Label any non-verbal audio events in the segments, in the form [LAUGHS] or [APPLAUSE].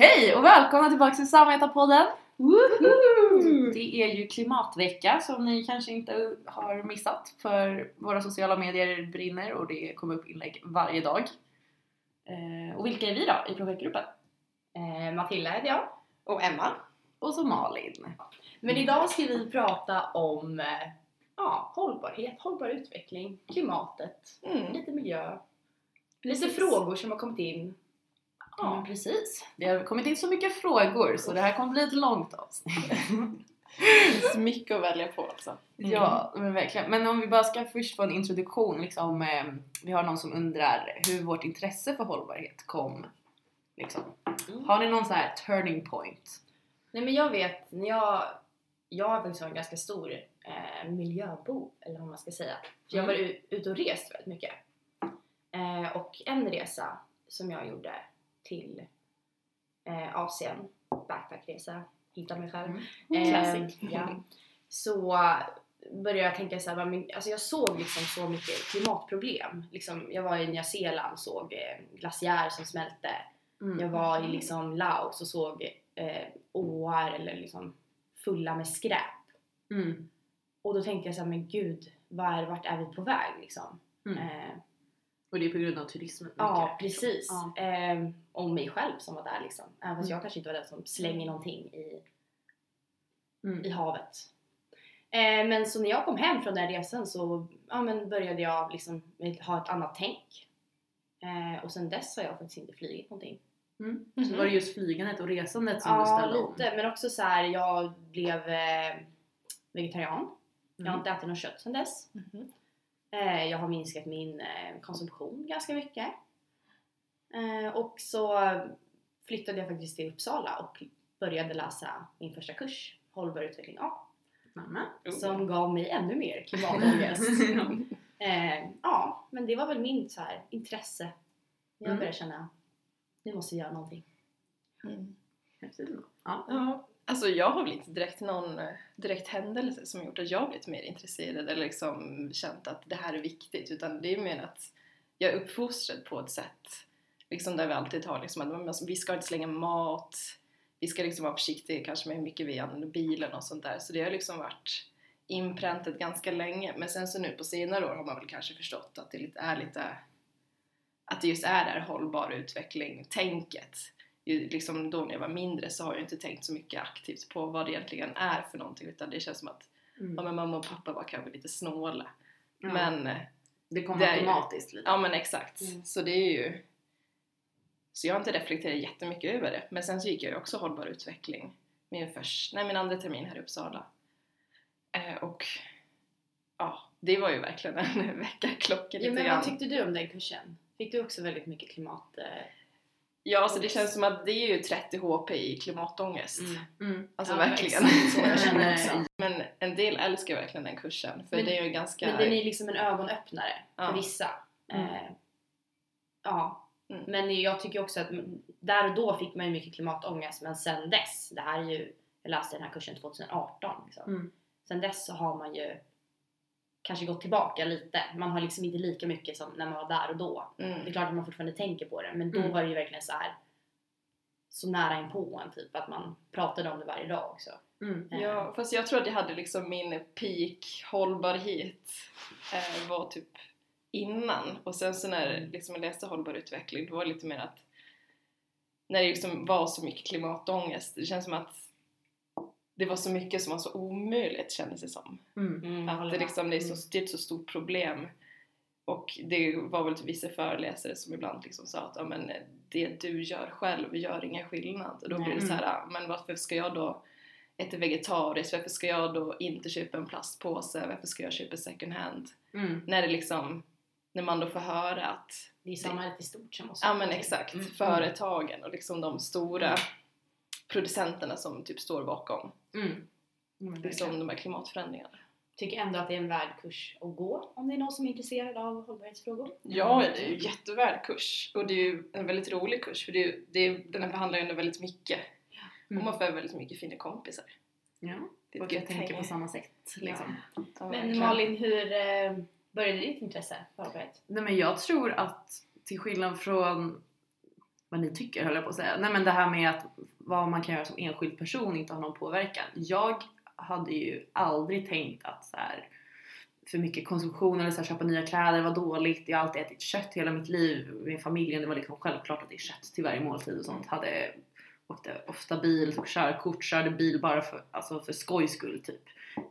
Hej och välkomna tillbaka till Samvetarpodden! Det är ju klimatvecka som ni kanske inte har missat för våra sociala medier brinner och det kommer upp inlägg varje dag. Eh, och vilka är vi då i projektgruppen? Eh, Matilda heter jag. Och Emma. Och så Malin. Men idag ska vi prata om eh, ja, hållbarhet, hållbar utveckling, klimatet, Mm. lite miljö. Precis. Lite frågor som har kommit in. Ja, men precis. Det har kommit in så mycket frågor så det här kommer bli ett långt avsnitt. [LAUGHS] Det finns mycket att välja på alltså. Ja, men verkligen. Men om vi bara ska först få en introduktion. Liksom, eh, vi har någon som undrar hur vårt intresse för hållbarhet kom. Liksom. Har ni någon så här turning point? Nej men jag vet, när jag, jag har faktiskt varit en ganska stor eh, miljöbov, eller vad man ska säga. För jag har Mm. varit ute och rest väldigt mycket. Eh, och en resa som jag gjorde till eh, Asien, backpackresa, hitta mig själv. Mm. Eh, ja. Så började jag tänka så här, men, alltså jag såg liksom så mycket klimatproblem. Liksom, jag var i Nya Zeeland och såg eh, glaciär som smälte. Mm. Jag var i liksom Laos och såg eh, åar eller liksom fulla med skräp. Mm. Och då tänkte jag så här, men gud, var, vart är vi på väg liksom? Mm. Eh, Och det är på grund av turismen? ja, precis. Ja. Eh, och mig själv som var där liksom. Även fast Mm. jag kanske inte var den som slänger någonting i Mm. i havet. Eh, men så när jag kom hem från den resan så ja, men började jag liksom ha ett annat tänk. Eh, och sen dess har jag faktiskt inte flugit någonting. Mm. Mhm. Så var det just flygandet och resandet som du Ja, ställde om? lite. Men också så här, jag blev eh, vegetarian. Jag har Mm. inte ätit något kött sen dess. Mhm. Eh, jag har minskat min eh, konsumtion ganska mycket. Eh, och så flyttade jag faktiskt till Uppsala och började läsa min första kurs, Hållbar utveckling A. Nämen. som gav mig ännu mer klimatångest. [LAUGHS] ja, men det var väl min så här, intresse. Jag Mm. började känna, nu måste vi göra någonting. Mm. Ja, alltså jag har väl inte direkt någon eh, direkt händelse som gjort att jag blivit mer intresserad eller liksom känt att det här är viktigt utan det är mer att jag är uppfostrad på ett sätt. Liksom där vi alltid har liksom att alltså, vi ska inte slänga mat vi ska liksom vara försiktiga kanske med hur mycket vi använder bilen och sånt där. Så det har liksom varit inpräntat ganska länge. Men sen så nu på senare år har man väl kanske förstått att det är lite att det just är det här hållbar utveckling tänket liksom då när jag var mindre så har jag inte tänkt så mycket aktivt på vad det egentligen är för någonting utan det känns som att Mm. ja, men mamma och pappa var kanske lite snåla Ja. men eh, det kom det är ju- automatiskt lite. ja men exakt Mm. så det är ju så jag har inte reflekterat jättemycket över det men sen så gick jag ju också hållbar utveckling min, först, nej, min andra termin här i Uppsala eh, och ja det var ju verkligen en [LAUGHS] väckarklocka Ja, lite men grann vad tyckte du om den kursen? Fick du också väldigt mycket klimat... Eh, ja så det känns som att det är ju 30 HP i klimatångest Mm. Alltså Ja, verkligen. [LAUGHS] Mm. också. Men en del älskar verkligen den kursen för Men- det är ju ganska... Men den är liksom en ögonöppnare för Ja. vissa. Mm. Eh, ja. Mm. Men jag tycker också att där och då fick man ju mycket klimatångest men sen dess, det här är ju, jag läste den här kursen 2018 liksom. Mm. Sen dess så har man ju kanske gått tillbaka lite. Man har liksom inte lika mycket som när man var där och då. Det är Mm. klart att man fortfarande tänker på det men då Mm. var det ju verkligen så här så nära inpå en typ att man pratade om det varje dag också. Mm. Eh, Ja, fast jag tror att jag hade liksom min peak hållbarhet eh, var typ innan och sen så när liksom jag läste hållbar utveckling då var det lite mer att när det liksom var så mycket klimatångest det känns som att det var så mycket som var så omöjligt kändes det som. Mm. Mm, Att det, liksom, det, är så, det är ett så stort problem. Och det var väl typ vissa föreläsare som ibland liksom sa att ja, men det du gör själv gör ingen skillnad. Och då blir det så här, ja, men varför ska jag då äta vegetariskt? Varför ska jag då inte köpa en plastpåse? Varför ska jag köpa second hand? Mm. När det liksom, när man då får höra att Det är samhället i stort som måste Ja men exakt, Mm. företagen och liksom de stora producenterna som typ står bakom Mm. Mm. liksom de här klimatförändringarna. Tycker ändå att det är en värd kurs att gå om det är någon som är intresserad av hållbarhetsfrågor. Ja, det är ju jättevärd kurs och det är ju en väldigt rolig kurs för det är, det är, den här behandlar ju ändå väldigt mycket Mm. och man får väldigt mycket fina kompisar. Ja. Det Och jag tänker på samma sätt. Liksom. Ja, Men. Malin, hur eh, började ditt intresse för hållbarhet? Nej men jag tror att till skillnad från vad ni tycker höll jag på att säga. Nej men det här med att vad man kan göra som enskild person inte har någon påverkan. Jag hade ju aldrig tänkt att så här, för mycket konsumtion eller så här, köpa nya kläder var dåligt. Jag har alltid ätit kött hela mitt liv med familjen. Det var liksom självklart att det är kött till varje måltid och sånt. Hade, åkte ofta bil, tog körkort, körde bil bara för, alltså för skojs skull typ.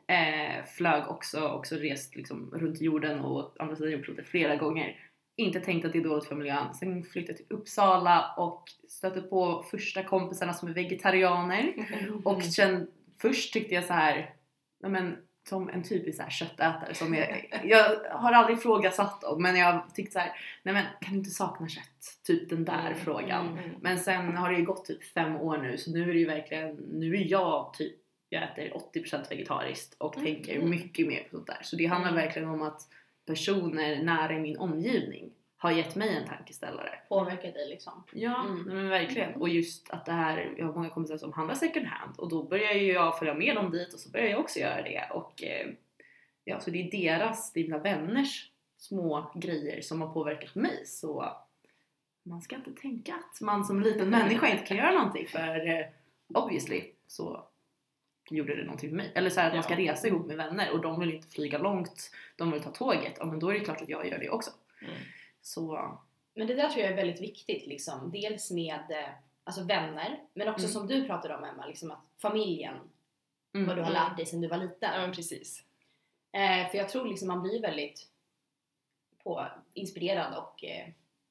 Eh, flög också, också rest liksom runt jorden och andra sidan jordklotet flera gånger. Inte tänkt att det är dåligt för miljön. Sen flyttade till Uppsala och stötte på första kompisarna som är vegetarianer. Och kände, först tyckte jag så här, men som en typisk så här köttätare som jag, jag har aldrig ifrågasatt dem men jag tyckte så här, nej men kan du inte sakna kött? Typ den där Mm, frågan. mm. Men sen har det ju gått typ fem år nu så nu är det ju verkligen, nu är jag typ, jag äter 80% vegetariskt och Mm. tänker mycket mer på sånt där. Så det handlar Mm. verkligen om att personer nära i min omgivning har gett mig en tankeställare. Påverkar dig liksom. Ja, Mm. men verkligen. Och just att det här, jag har många kompisar som handlar second hand och då börjar ju jag följa med dem dit och så börjar jag också göra det. Och eh, ja, så det är deras, det är mina vänners små grejer som har påverkat mig. Så man ska inte tänka att man som liten människa inte kan göra någonting för eh, obviously så gjorde det någonting för mig. Eller så här att man ska Ja. resa ihop med vänner och de vill inte flyga långt, de vill ta tåget. Ja men då är det klart att jag gör det också. Mm. Så Men det där tror jag är väldigt viktigt liksom. Dels med eh, alltså vänner, men också Mm. som du pratade om Emma, liksom att familjen, mm. vad du har Mm. lärt dig sedan du var liten. Ja precis. Eh, för jag tror liksom man blir väldigt på, inspirerad och eh,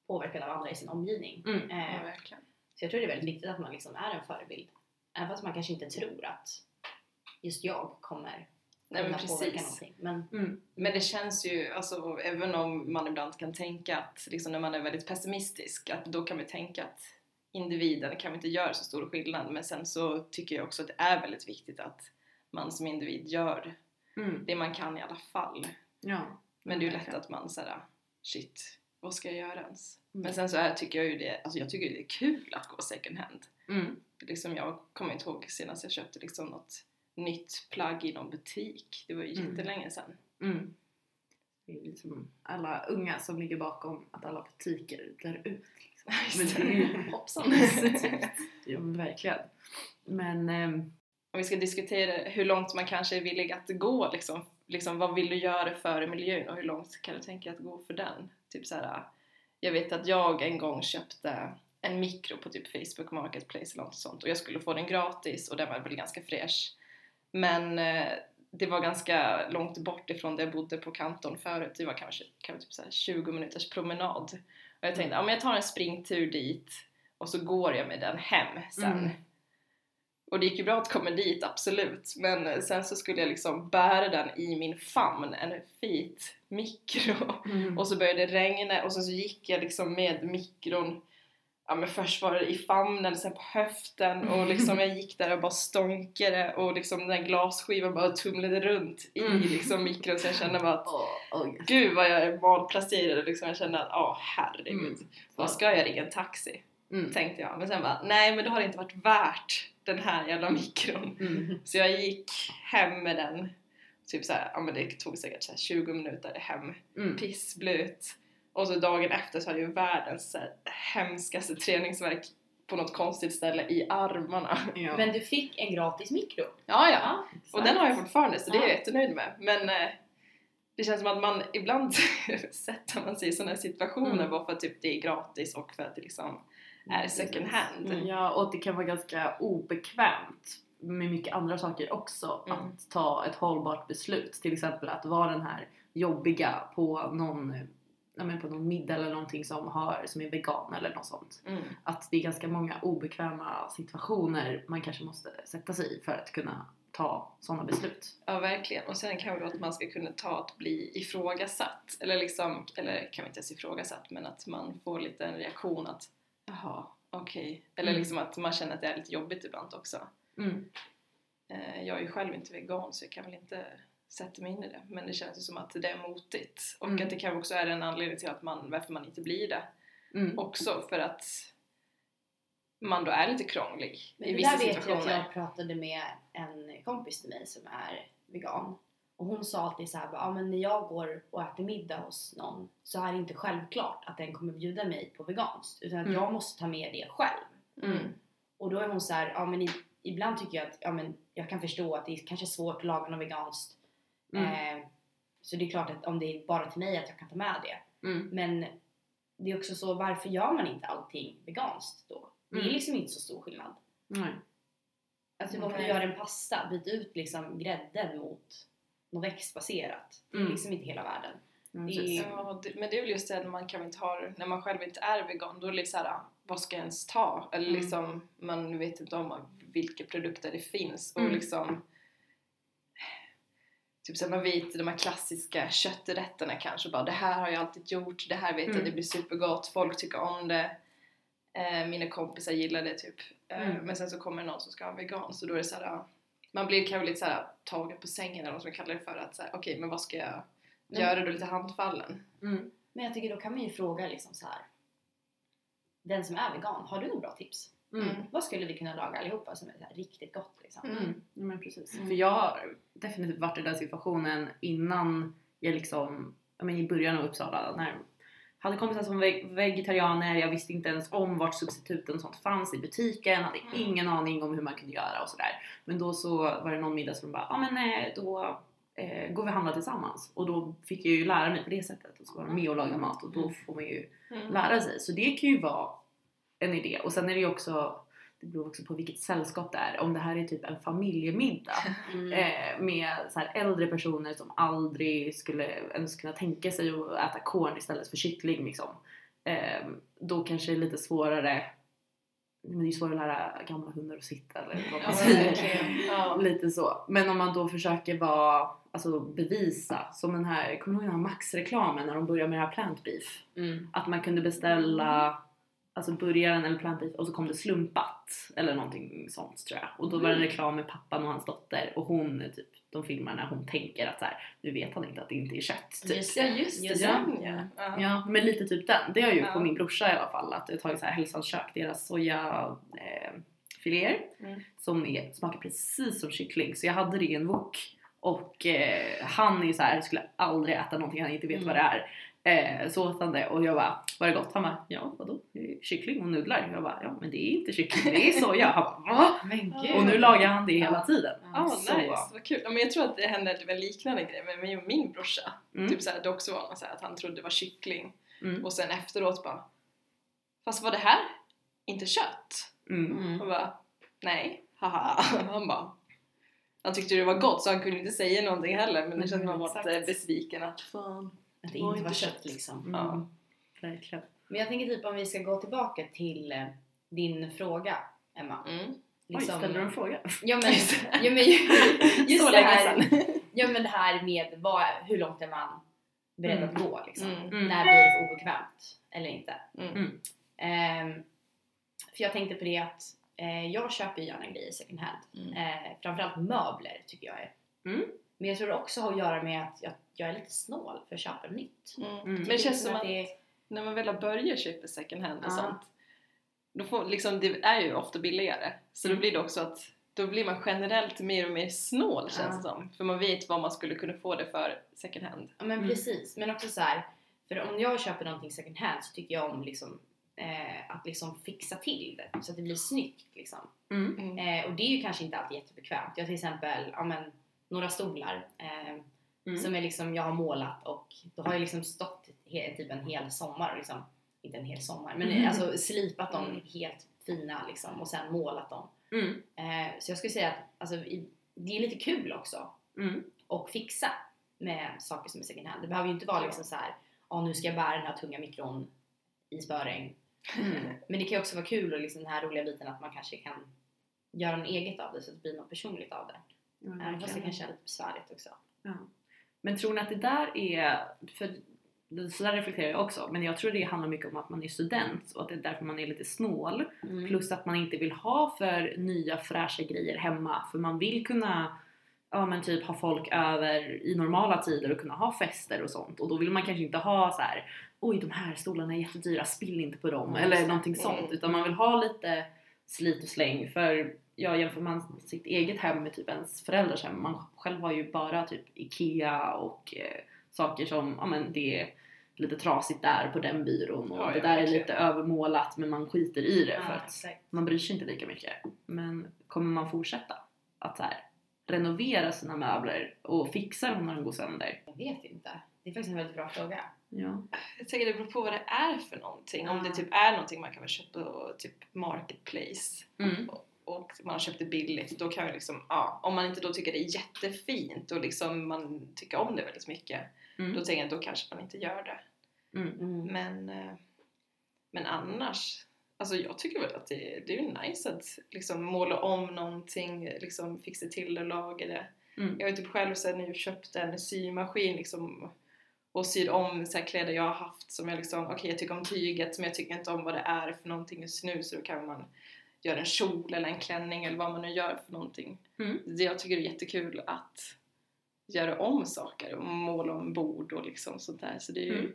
påverkad av andra i sin omgivning. Mm. Ja, Eh, verkligen. så jag tror det är väldigt viktigt att man liksom är en förebild. Även fast man kanske inte tror att just jag kommer Nej men precis. någonting. Men Mm. Men det känns ju, alltså även om man ibland kan tänka att, liksom när man är väldigt pessimistisk, att då kan vi tänka att individen kan vi inte göra så stor skillnad. Men sen så tycker jag också att det är väldigt viktigt att man som individ gör Mm. det man kan i alla fall. Ja. Men det är ju lätt att man såhär, shit, vad ska jag göra ens? Mm. Men sen så är, tycker jag ju det, alltså jag tycker det är kul att gå second hand. Mm. Liksom jag kommer inte ihåg senast jag köpte liksom något nytt plagg i någon butik. Det var ju Mm. jättelänge sedan. Mm. Det är liksom alla unga som ligger bakom att alla butiker dör ut. Liksom. Men det är Hoppsan! [LAUGHS] ja, men verkligen. Men ehm, Om vi ska diskutera hur långt man kanske är villig att gå liksom, liksom vad vill du göra för miljön och hur långt kan du tänka att gå för den? Typ så här, jag vet att jag en gång köpte en mikro på typ Facebook Marketplace eller något sånt och jag skulle få den gratis och den var väl ganska fräsch. Men eh, det var ganska långt bort ifrån där jag bodde på kanton förut. Det var kanske, kanske typ så här 20 minuters promenad. Och jag tänkte, ja men jag tar en springtur dit och så går jag med den hem sen. Mm. Och det gick ju bra att komma dit, absolut. Men eh, sen så skulle jag liksom bära den i min famn, en fit mikro. mm. Och så började det regna och sen så gick jag liksom med mikron Ja men först var det i famnen, sen på höften och [LAUGHS] liksom jag gick där och bara stånkade och liksom den där glasskivan bara tumlade runt i Mm. liksom mikron så jag kände bara att yes. Gud vad jag är malplacerad liksom jag kände att åh herregud, Mm. vad ska jag ringa en taxi? Mm. Tänkte jag. Men sen bara, nej men då har det inte varit värt den här jävla mikron. Mm. Så jag gick hem med den. Typ såhär, ja men det tog säkert så här 20 minuter hem. Mm. Pissblöt. Och så dagen efter så hade jag världens här, hemskaste träningsverk på något konstigt ställe i armarna. Ja. Men du fick en gratis mikro. Ja, ja. Ja. Och den har jag fortfarande så det är jag Ja. jättenöjd med. Men eh, det känns som att man ibland [LAUGHS] sätter man sig i sådana situationer Mm. bara för att typ, det är gratis och för att det liksom är second hand. Mm. Ja, och det kan vara ganska obekvämt med mycket andra saker också Mm. att ta ett hållbart beslut. Till exempel att vara den här jobbiga på någon, ja, men på någon middag eller någonting som, har, som är vegan eller något sånt. Mm. Att det är ganska många obekväma situationer man kanske måste sätta sig i för att kunna ta sådana beslut. Ja, verkligen. Och sen kan det då att man ska kunna ta att bli ifrågasatt. Eller liksom, eller kan vi inte ens ifrågasatt, men att man får lite en reaktion att jaha, okej. Eller Mm. liksom att man känner att det är lite jobbigt ibland också. Mm. Eh, Jag är ju själv inte vegan så jag kan väl inte sätta mig in i det. Men det känns ju som att det är motigt. Och Mm. att det kan också är en anledning till att man, varför man inte blir det. Mm. Också för att man då är lite krånglig Men i det vissa där vet jag situationer. att jag pratade med en kompis till mig som är vegan. Och hon sa alltid så här, ja men när jag går och äter middag hos någon så är det inte självklart att den kommer bjuda mig på veganskt utan att Mm. jag måste ta med det själv. Mm. Och då är hon så här, ja men i, ibland tycker jag att ja, men jag kan förstå att det är kanske svårt att laga något veganskt. Mm. Eh, så det är klart att om det är bara till mig att jag kan ta med det. Mm. Men det är också så, varför gör man inte allting veganskt då? Det är Mm. liksom inte så stor skillnad. Nej. Alltså om du gör en pasta, byt ut liksom grädden mot något växtbaserat. Det är Mm. liksom inte hela världen. Mm, Det är-. Ja, men det är väl just det att man kan inte ha när man själv inte är vegan, då är det liksom såhär, vad ska jag ens ta? Eller Mm. liksom, man vet inte om vilka produkter det finns och Mm. liksom Typ såhär, man vet de här klassiska kötträtterna kanske bara det här har jag alltid gjort, det här vet Mm. jag, det blir supergott, folk tycker om det eh, Mina kompisar gillar det typ eh, Mm. Men sen så kommer någon som ska ha vegan så då är det såhär ja, Man blir kanske lite såhär tagen på sängen eller vad som kallar det för att såhär, okej men vad ska jag Men- göra då lite handfallen? Mm. Men jag tycker då kan man ju fråga liksom så här. Den som är vegan, har du några bra tips? Mm. Vad skulle vi kunna laga allihopa som är så här riktigt gott liksom? Mm. Mm. Ja, men precis. Mm. För jag har definitivt varit i den situationen innan jag liksom, ja men i början av Uppsala när jag hade kompisar som var vegetarianer, jag visste inte ens om vart substituten och sånt fanns i butiken, hade Mm. ingen aning om hur man kunde göra och sådär. Men då så var det någon middag som bara, ja men eh, då eh, går vi och handlar tillsammans. Och då fick jag ju lära mig på det sättet och så var de med och laga mat och då får man ju Mm. lära sig. Så det kan ju vara en idé. Och sen är det ju också, det beror också på vilket sällskap det är. Om det här är typ en familjemiddag [LAUGHS] Mm. eh, med så här äldre personer som aldrig skulle ens kunna tänka sig att äta korn istället för kyckling liksom. Eh, då kanske det är lite svårare men det är svårare att lära gamla hundar att sitta eller vad man säger. Ja. [LAUGHS] Lite så. Men om man då försöker vara, alltså bevisa, som den här, kommer du ihåg den här Max-reklamen när de började med det här plant beef? Mm. Att man kunde beställa alltså burgaren eller plant beef och så kom det slumpat eller någonting sånt tror jag. Och då var det en reklam med pappan och hans dotter och hon typ, de filmar när hon tänker att så här, nu vet han inte att det inte är kött. Typ. Just Ja just det, Just ja. ja. Ja, men lite typ den. Det har jag gjort Ja. på min brorsa i alla fall. Att jag har tagit så här Hälsans kök, deras soja eh, filéer Mm. som är, smakar precis som kyckling. Så jag hade det i en wok och eh, han är ju så här, skulle aldrig äta någonting han inte vet Mm. vad det är. Eh, så åt han det och jag bara, var det gott? Han bara, ja vadå? Kyckling och nudlar. Jag bara, ja men det är inte kyckling, det är soja. Han bara, va? [LAUGHS] Men gud. Och nu lagar han det hela tiden. Ja, ah, Så- nice, vad kul. Ja, men jag tror att det hände en liknande grej med mig och min brorsa. Mm. Typ såhär, det också var något så här att han trodde det var kyckling Mm. och sen efteråt bara Fast var det här inte kött? Mm. Mm. Och bara Nej, haha. [LAUGHS] Han bara Han tyckte det var gott så han kunde inte säga någonting heller men det känns som att han var Exakt. lite besviken att fan Att det inte var kött liksom. Mm. Ja. Verkligen. Men jag tänker typ om vi ska gå tillbaka till eh, din fråga Emma. mm. Oj, ställde du en fråga? Ja men, [LAUGHS] ja, men just Så det här, ja, men det här med vad, hur långt är man beredd Mm. att gå liksom. Mm. Mm. När blir det för obekvämt eller inte? Mm. Ehm, för jag tänkte på det att eh, jag köper ju gärna grejer second hand. Mm. Eh, framförallt möbler tycker jag är. Men jag tror det också har att göra med att jag, jag är lite snål för att köpa nytt. Mm. Mm. Men det känns som att att det när man väl har börjat köpa second hand och Ja. sånt då får, liksom, det är ju ofta billigare så då Mm. blir det också att då blir man generellt mer och mer snål känns Ja. det som för man vet vad man skulle kunna få det för second hand ja men Mm. precis. Men också så här, för om jag köper någonting second hand så tycker jag om liksom eh, att liksom fixa till det så att det blir snyggt liksom. Mm. mm. Eh, och det är ju kanske inte alltid jättebekvämt. Jag till exempel ja, men, några stolar eh, Mm. som är liksom, jag har målat och då har jag liksom stått he, typ en hel sommar och liksom, inte en hel sommar, men Mm. alltså slipat dem Mm. helt fina liksom och sen målat dem. Mm. Eh, så jag skulle säga att alltså, det är lite kul också Mm. att fixa med saker som är second hand. Det behöver ju inte vara liksom så här, ja nu ska jag bära den här tunga mikron i spöregn. Mm. [LAUGHS] Men det kan ju också vara kul och liksom den här roliga biten att man kanske kan göra något eget av det så att det blir något personligt av det. Ja, Även fast det kanske är lite besvärligt också. Ja. Men tror ni att det där är, för så där reflekterar jag också, men jag tror det handlar mycket om att man är student och att det är därför man är lite snål. Mm. Plus att man inte vill ha för nya fräscha grejer hemma för man vill kunna ja men typ ha folk över i normala tider och kunna ha fester och sånt och då vill man kanske inte ha så här oj de här stolarna är jättedyra, spill inte på dem Ja, eller någonting sånt Mm. utan man vill ha lite slit och släng. För ja, jämför man sitt eget hem med typ ens föräldrars hem, man själv har ju bara typ IKEA och eh, saker som, ja men det är lite trasigt där på den byrån och Ja, det där är lite övermålat men man skiter i det för Ja, att exakt. man bryr sig inte lika mycket. Men kommer man fortsätta att så här, renovera sina möbler och fixa dem när de går sönder? Jag vet inte. Det är faktiskt en väldigt bra fråga. Ja. Jag tänker det beror på vad det är för någonting. Om det typ är någonting man kan väl köpa på typ Marketplace Mm. och man har köpt det billigt, då kan man liksom, ja, om man inte då tycker det är jättefint och liksom man tycker om det väldigt mycket, Mm. då tänker jag att då kanske man inte gör det. Mm. Mm. Men, eh, men annars, alltså jag tycker väl att det, det är ju nice att liksom måla om någonting, liksom fixa till det, laga det. Mm. Jag har typ själv så här, nu köpt en symaskin liksom och syr om så kläder jag har haft som jag liksom, okej jag tycker om tyget men jag tycker inte om vad det är för någonting just nu så då kan man göra en kjol eller en klänning eller vad man nu gör för någonting. Mm. Jag tycker det är jättekul att göra om saker och måla om bord och liksom sånt där. Så det är ju, Mm.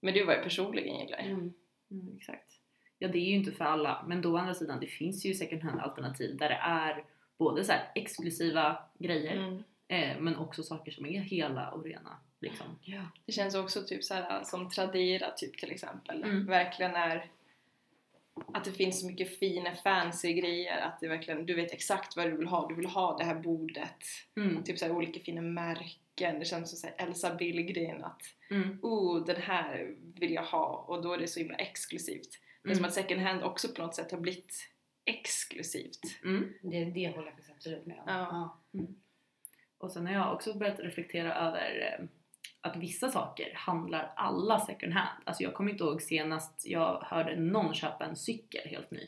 Men det är vad jag personligen gillar. Mm. Mm, exakt. Ja, det är ju inte för alla, men då å andra sidan, det finns ju second hand alternativ där det är både så exklusiva grejer Mm. eh, men också saker som är hela och rena. Liksom. Ja. Det känns också typ så här som Tradera typ till exempel. Mm. Verkligen är att det finns så mycket fina fancy grejer att det verkligen, du vet exakt vad du vill ha. Du vill ha det här bordet. Mm. Typ så här olika fina märken. Det känns som så här Elsa Billgren att Mm. oh den här vill jag ha och då är det så himla exklusivt. Det är som Mm. att second hand också på något sätt har blivit exklusivt. Mm. Det, det håller jag faktiskt absolut med om. Ja. Och sen har jag också börjat reflektera över eh, att vissa saker handlar alla second hand. Alltså jag kommer inte ihåg senast jag hörde någon köpa en cykel helt ny.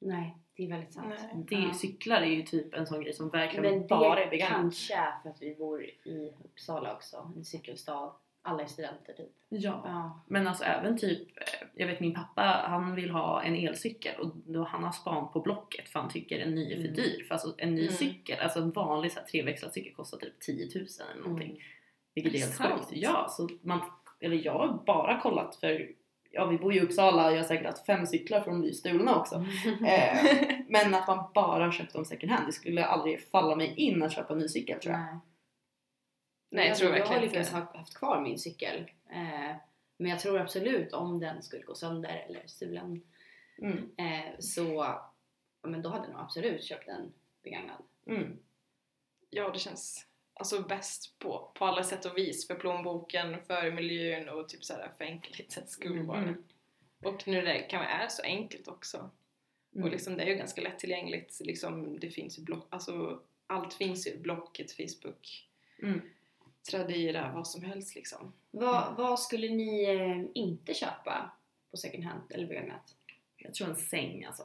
Nej, det är väldigt sant. Nej. Det, Ja. Cyklar är ju typ en sån grej som verkligen Men bara är begagnat. kanske är för att vi bor i Uppsala också, en cykelstad. Alla är studenter typ. Ja. Ja. Men alltså även typ, eh, jag vet min pappa han vill ha en elcykel och då han har span på Blocket för han tycker en ny är för Mm. dyr. För alltså en ny Mm. cykel, alltså en vanlig så här, treväxlad cykel kostar typ 10 000 eller någonting. Mm. Vilket är helt sjukt. Ja, så man, eller jag har bara kollat för Ja vi bor ju i Uppsala och jag har säkert haft fem cyklar för de blir stulna också. [LAUGHS] Eh, men att man bara köpt dem second hand, det skulle aldrig falla mig in att köpa en ny cykel tror jag. Nej. Nej, jag tror jag har verkligen lyckats inte. ha haft kvar min cykel. Eh, men jag tror absolut om den skulle gå sönder eller stulen Mm. eh, så ja, men då hade jag nog absolut köpt en begagnad. Mm. Ja, det känns alltså bäst på, på alla sätt och vis. För plånboken, för miljön och typ såhär för enkelhetens skull Mm, bara. mm. Och nu det kan är så enkelt också. Mm. Och liksom, det är ju ganska lättillgängligt. Liksom, det finns ju block, alltså, allt finns ju. Blocket, Facebook, Mm. Tradera, vad som helst liksom. Vad, vad skulle ni eh, inte köpa på second hand eller begagnat? Jag tror en säng alltså.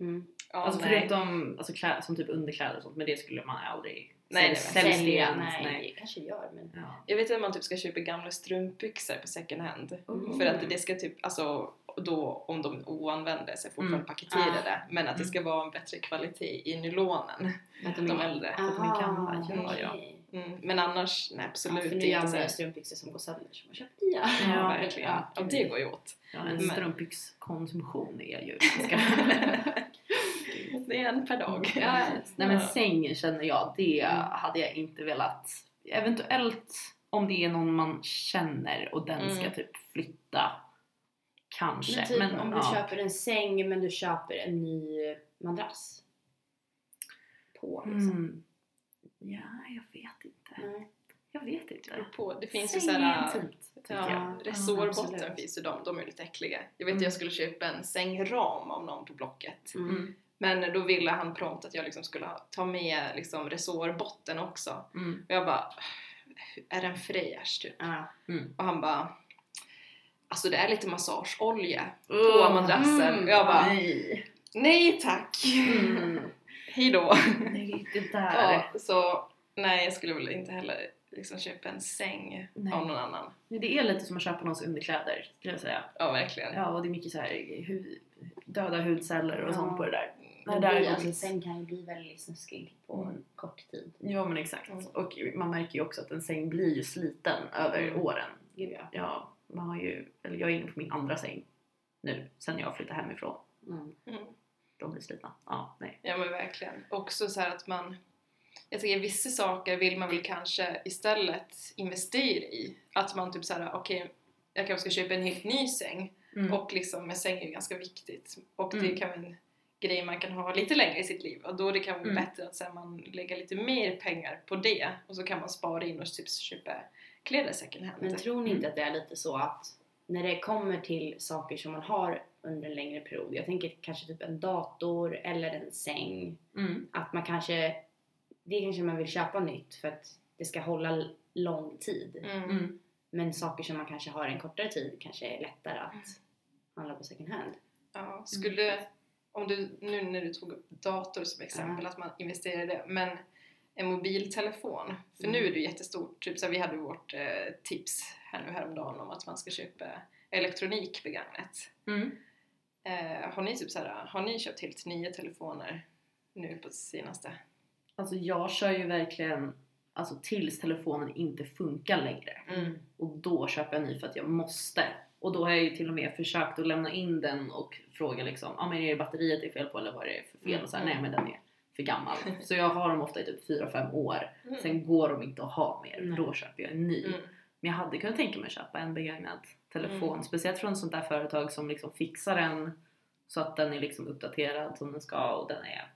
Mm. Ja, alltså nej. förutom alltså, kläder, som typ underkläder och sånt, men det skulle man aldrig Nej, nej, nej. ens, nej, nej. det kanske gör men... Ja. Jag vet att man typ ska köpa gamla strumpbyxor på second hand. Mm. För att det ska typ, alltså då om de så är fortfarande Mm. paketerade. Men att det Mm. ska vara en bättre kvalitet i nylonen. Att De äldre. att de är gamla, ja, ja. Mm. Men annars, nej Ja, absolut för nu inte. gör så man här- ju strumpbyxor som går sönder som man köpt nya. Ja, Ja, verkligen. ja. Ja, det går ju åt. Ja, en strumpbyxkonsumtion är ju [LAUGHS] ganska... det är en per dag. ja, nej men Ja. säng känner jag, det Mm. hade jag inte velat. Eventuellt om det är någon man känner och den ska Mm. typ flytta. Kanske. Men typ men, om du ja. köper en säng men du köper en ny madrass. På liksom. Mm. Ja, jag vet inte. Nej. Jag vet Det inte. beror på. Det finns ju Säng är såhär... Ja, Ja, resårbotten absolut. finns ju de, de är lite äckliga. Jag vet Mm. att jag skulle köpa en sängram av någon på Blocket. Mm. Mm. Men då ville han prompt att jag liksom skulle ta med liksom resårbotten också. Mm. Och jag bara, är den fräsch typ? Ja. Och han bara, alltså det är lite massageolja på Oh, madrassen. mm, och jag bara, Nej. nej tack! Mm. [LAUGHS] Hejdå! Nej, det där. Ja, så nej, jag skulle väl inte heller liksom köpa en säng Nej. av någon annan. Det är lite som att köpa någons underkläder skulle jag säga. Ja, verkligen. Ja, och det är mycket så här hu- döda hudceller och Ja. sånt på det där. Men Det där blir, alltså, säng kan ju bli väldigt snuskig på Mm. kort tid. Ja men exakt. Mm. Och man märker ju också att en säng blir ju sliten över Mm. åren. Gud ja. Ja, man har ju, eller jag är inne på min andra säng nu sen jag flyttade hemifrån. Mm. Mm. de blir slitna. Ja, nej. Ja men verkligen. Också så här att man jag tänker vissa saker vill man väl kanske istället investera i. Att man typ såhär, okej jag kanske ska köpa en helt ny säng Mm. och liksom en säng är ju ganska viktigt och det Mm. kan vara en grej man kan ha lite längre i sitt liv och då det kan vara Mm. bättre att så här, man lägger lite mer pengar på det och så kan man spara in och typ köpa kläder second hand. Men tror ni inte att det är lite så att när det kommer till saker som man har under en längre period, jag tänker kanske typ en dator eller en säng, Mm. att man kanske, det kanske man vill köpa nytt för att det ska hålla lång tid. Mm. Mm. Men saker som man kanske har en kortare tid kanske är lättare att handla på second hand. Ja, skulle, om du, nu när du tog upp dator som exempel, att man investerar i det, men en mobiltelefon, för nu är det ju jättestort, typ så här, vi hade vårt eh, tips här nu häromdagen om att man ska köpa elektronik begagnat. Mm. Eh, har ni typ så här, har ni köpt helt nya telefoner nu på senaste? Alltså jag kör ju verkligen alltså, tills telefonen inte funkar längre. Mm. Och då köper jag ny för att jag måste. Och då har jag ju till och med försökt att lämna in den och fråga liksom, ja ah, men är det batteriet det är fel på eller vad är det för fel? Mm, Och så här, mm. nej men den är för gammal. [LAUGHS] Så jag har dem ofta i typ 4-5 år. Mm. Sen går de inte att ha mer. Nej. Då köper jag en ny. Mm. Men jag hade kunnat tänka mig att köpa en begagnad telefon. Mm. Speciellt från ett sånt där företag som liksom fixar den så att den är liksom uppdaterad som den ska och den är,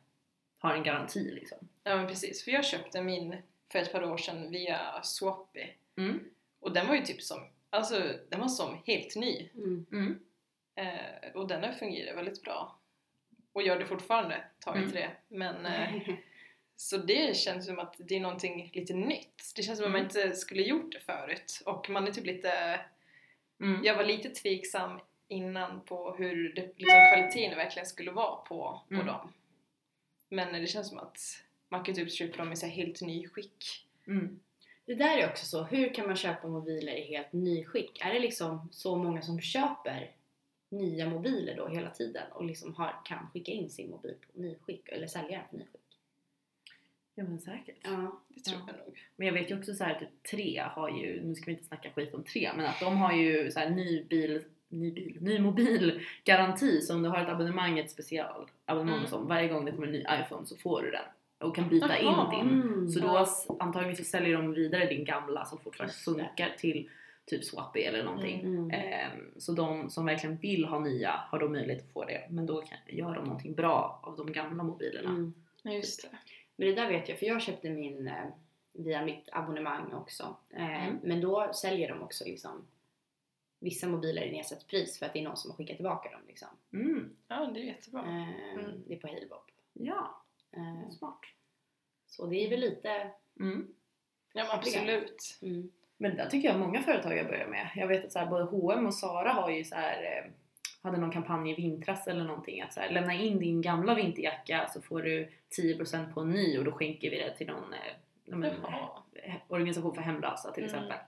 har en garanti liksom. Ja men precis, för jag köpte min för ett par år sedan via Swappy Mm. och den var ju typ som, alltså den var som helt ny. Mm. Mm. Eh, och den har fungerat väldigt bra. Och gör det fortfarande, tar Mm. inte det. Men, eh, [LAUGHS] så det känns som att det är någonting lite nytt. Det känns som att man Mm. inte skulle gjort det förut. Och man är typ lite, Mm. jag var lite tveksam innan på hur det, liksom, kvaliteten verkligen skulle vara på, på Mm. dem. Men det känns som att man kan typ köpa dem i så här helt ny skick. Mm. Det där är också så, hur kan man köpa mobiler i helt nyskick? Är det liksom så många som köper nya mobiler då hela tiden och liksom har, kan skicka in sin mobil på nyskick eller sälja den på nyskick? Ja men säkert. Ja. Det tror Ja. jag nog. Men jag vet ju också så här typ tre har ju, nu ska vi inte snacka skit om tre, men att de har ju så här ny bil, ny bil, ny mobilgaranti så om du har ett abonnemang, ett specialabonnemang Mm. som varje gång det kommer en ny iPhone så får du den och kan byta Jaha. in din. Mm. Så då antagligen så säljer de vidare din gamla som fortfarande funkar till typ Swappy eller någonting. Mm. Ehm, så de som verkligen vill ha nya har då möjlighet att få det. Men då kan, gör de någonting bra av de gamla mobilerna. Mm. Just det. Men det där vet jag, för jag köpte min eh, via mitt abonnemang också. Eh, Mm. Men då säljer de också liksom vissa mobiler i nedsatt pris för att det är någon som har skickat tillbaka dem. Liksom. Mm. Ja, det är jättebra. Eh, Mm. Det är på Halebop. Ja, smart. så det är väl lite... Mm. Ja, men absolut. Mm. Men det där tycker jag många företag jag börjar med. Jag vet att så här, både H&M och Zara har ju så här, eh, hade någon kampanj i vintras eller någonting att så här, lämna in din gamla vinterjacka så får du 10% på en ny och då skänker vi det till någon eh, men, eh, organisation för hemlösa till Mm. exempel.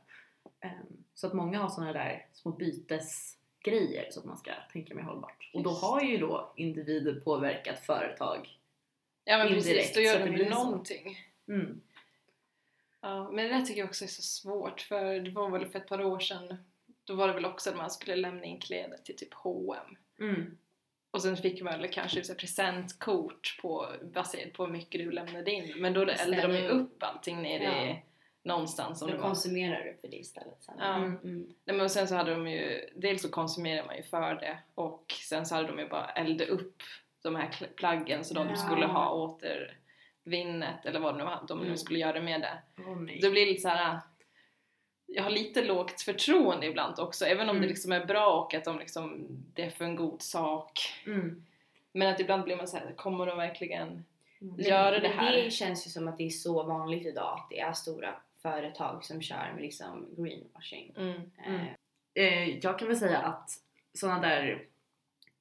Ehm, så att många har sådana där små bytesgrejer så att man ska tänka mer hållbart. Och då Just har ju då individer påverkat företag. Ja men Indirekt, precis, då gör de det ju någonting. Mm. Ja, men det där tycker jag också är så svårt för det var väl för ett par år sedan då var det väl också att man skulle lämna in kläder till typ H&M Mm. och sen fick man väl kanske så presentkort på, baserat på hur mycket du lämnade in men då eldade de ju upp allting nere i Ja. någonstans som Då det var. konsumerar du för det istället sen. Ja. Mm. Mm. Nej, men sen så hade de ju, dels så konsumerade man ju för det och sen så hade de ju bara eldat upp de här plaggen så de Ja. skulle ha återvinnet eller vad det nu var de nu Mm. skulle göra med det. Nej. Det blir lite så här. Jag har lite lågt förtroende ibland också, även om Mm. det liksom är bra och att de liksom, det är för en god sak. Mm. Men att ibland blir man så här, kommer de verkligen Mm. göra det här? det känns ju som att det är så vanligt idag att det är stora företag som kör med liksom greenwashing. Mm. Mm. Eh, eh, jag kan väl säga att sådana där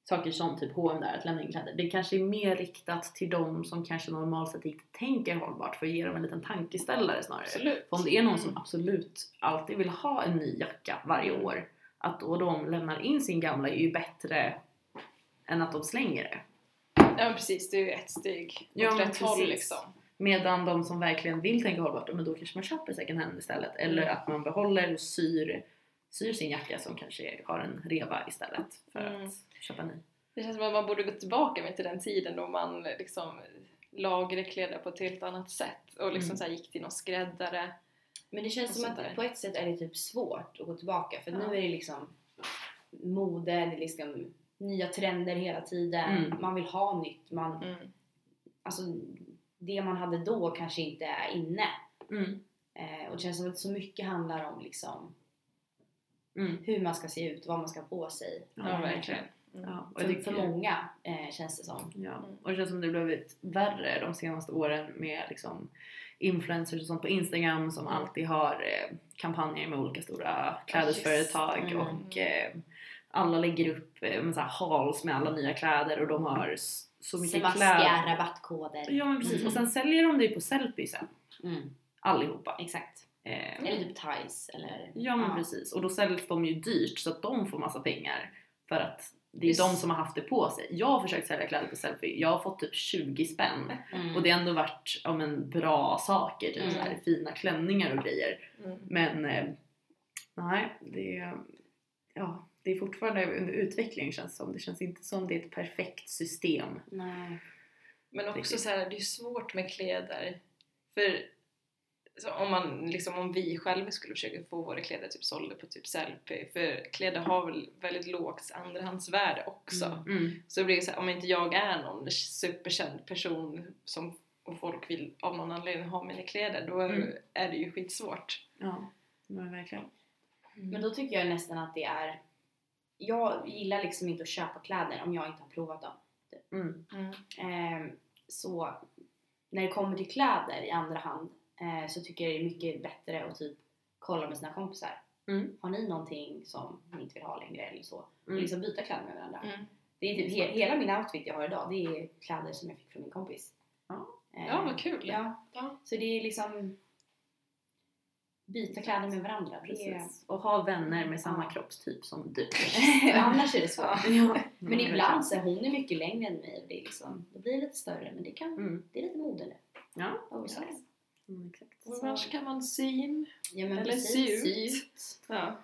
saker som typ H&M där, att lämna in kläder, det kanske är mer riktat till de som kanske normalt sett inte tänker hållbart för att ge dem en liten tankeställare snarare. Absolut. För om det är någon Mm. som absolut alltid vill ha en ny jacka varje Mm. år, att då de lämnar in sin gamla är ju bättre än att de slänger det. Ja precis, det är ju ett steg Ja, åt men rätt håll liksom. Medan de som verkligen vill tänka hållbart, men då kanske man köper second hand istället. Eller att man behåller och syr, syr sin jacka som kanske har en reva istället för Mm. att köpa ny. Det känns som att man borde gå tillbaka till den tiden då man liksom lagade kläder på ett helt annat sätt och liksom Mm. så gick till någon skräddare. Men det känns som att där. på ett sätt är det typ svårt att gå tillbaka för Ja. nu är det liksom mode, det är liksom nya trender hela tiden, Mm. man vill ha nytt, man, Mm. alltså det man hade då kanske inte är inne. Mm. Eh, och det känns som att så mycket handlar om liksom Mm. hur man ska se ut, vad man ska ha på sig. Ja, Eh, verkligen. Mm. Ja, och jag För, tycker- för många eh, känns det som. Ja, Mm. och det känns som det har blivit värre de senaste åren med liksom influencers och sånt på Instagram som Mm. alltid har eh, kampanjer med olika stora klädesföretag. Mm. och eh, alla lägger upp eh, med så här hauls med alla nya kläder och de har så mycket Sebastian, kläder. rabattkoder. Ja men precis Mm. och sen säljer de det ju på Sellpy sen Mm, allihopa. exakt. Eh, Eller typ Thais eller... Ja men precis och då säljs de ju dyrt så att de får massa pengar för att det är Just. de som har haft det på sig. Jag har försökt sälja kläder på Sellpy, jag har fått typ 20 spänn Mm. och det har ändå varit ja, men, bra saker, typ Mm. så här, fina klänningar och grejer. Mm. Men eh, nej, det, ja, det är fortfarande under utveckling känns det som. Det känns inte som det är ett perfekt system. Nej. Men också Riktigt. så här, det är svårt med kläder. För om, man, liksom, om vi själva skulle försöka få våra kläder typ sålda på typ Sellpy, för kläder har väl väldigt lågt andrahandsvärde också. Mm. Mm. Så det blir så här, om inte jag är någon superkänd person som och folk vill av någon anledning ha mina kläder, då Mm. är det ju skitsvårt. Ja, men verkligen. Men då tycker jag nästan att det är... Jag gillar liksom inte att köpa kläder om jag inte har provat dem. Mm. Mm. Ehm, så när det kommer till kläder i andra hand eh, så tycker jag det är mycket bättre att typ kolla med sina kompisar. Mm. Har ni någonting som ni inte vill ha längre eller så? Och Mm. liksom byta kläder med varandra. Mm. Det är typ he- hela min outfit jag har idag, det är kläder som jag fick från min kompis. Ja. Eh, Ja, vad kul. Ja, Ja. så det är liksom byta kläder med varandra. Det. Precis. Och ha vänner med samma Ja. kroppstyp som du. [LAUGHS] Annars är det svårt. Ja. [LAUGHS] Men ibland så är hon är mycket längre än mig och det är liksom, då blir det lite större men det kan, Mm. det är lite mode nu. Ja. Oversize. Mm, exakt. Och Var kan man sy in? Ja men Eller precis, sy ut. Ja.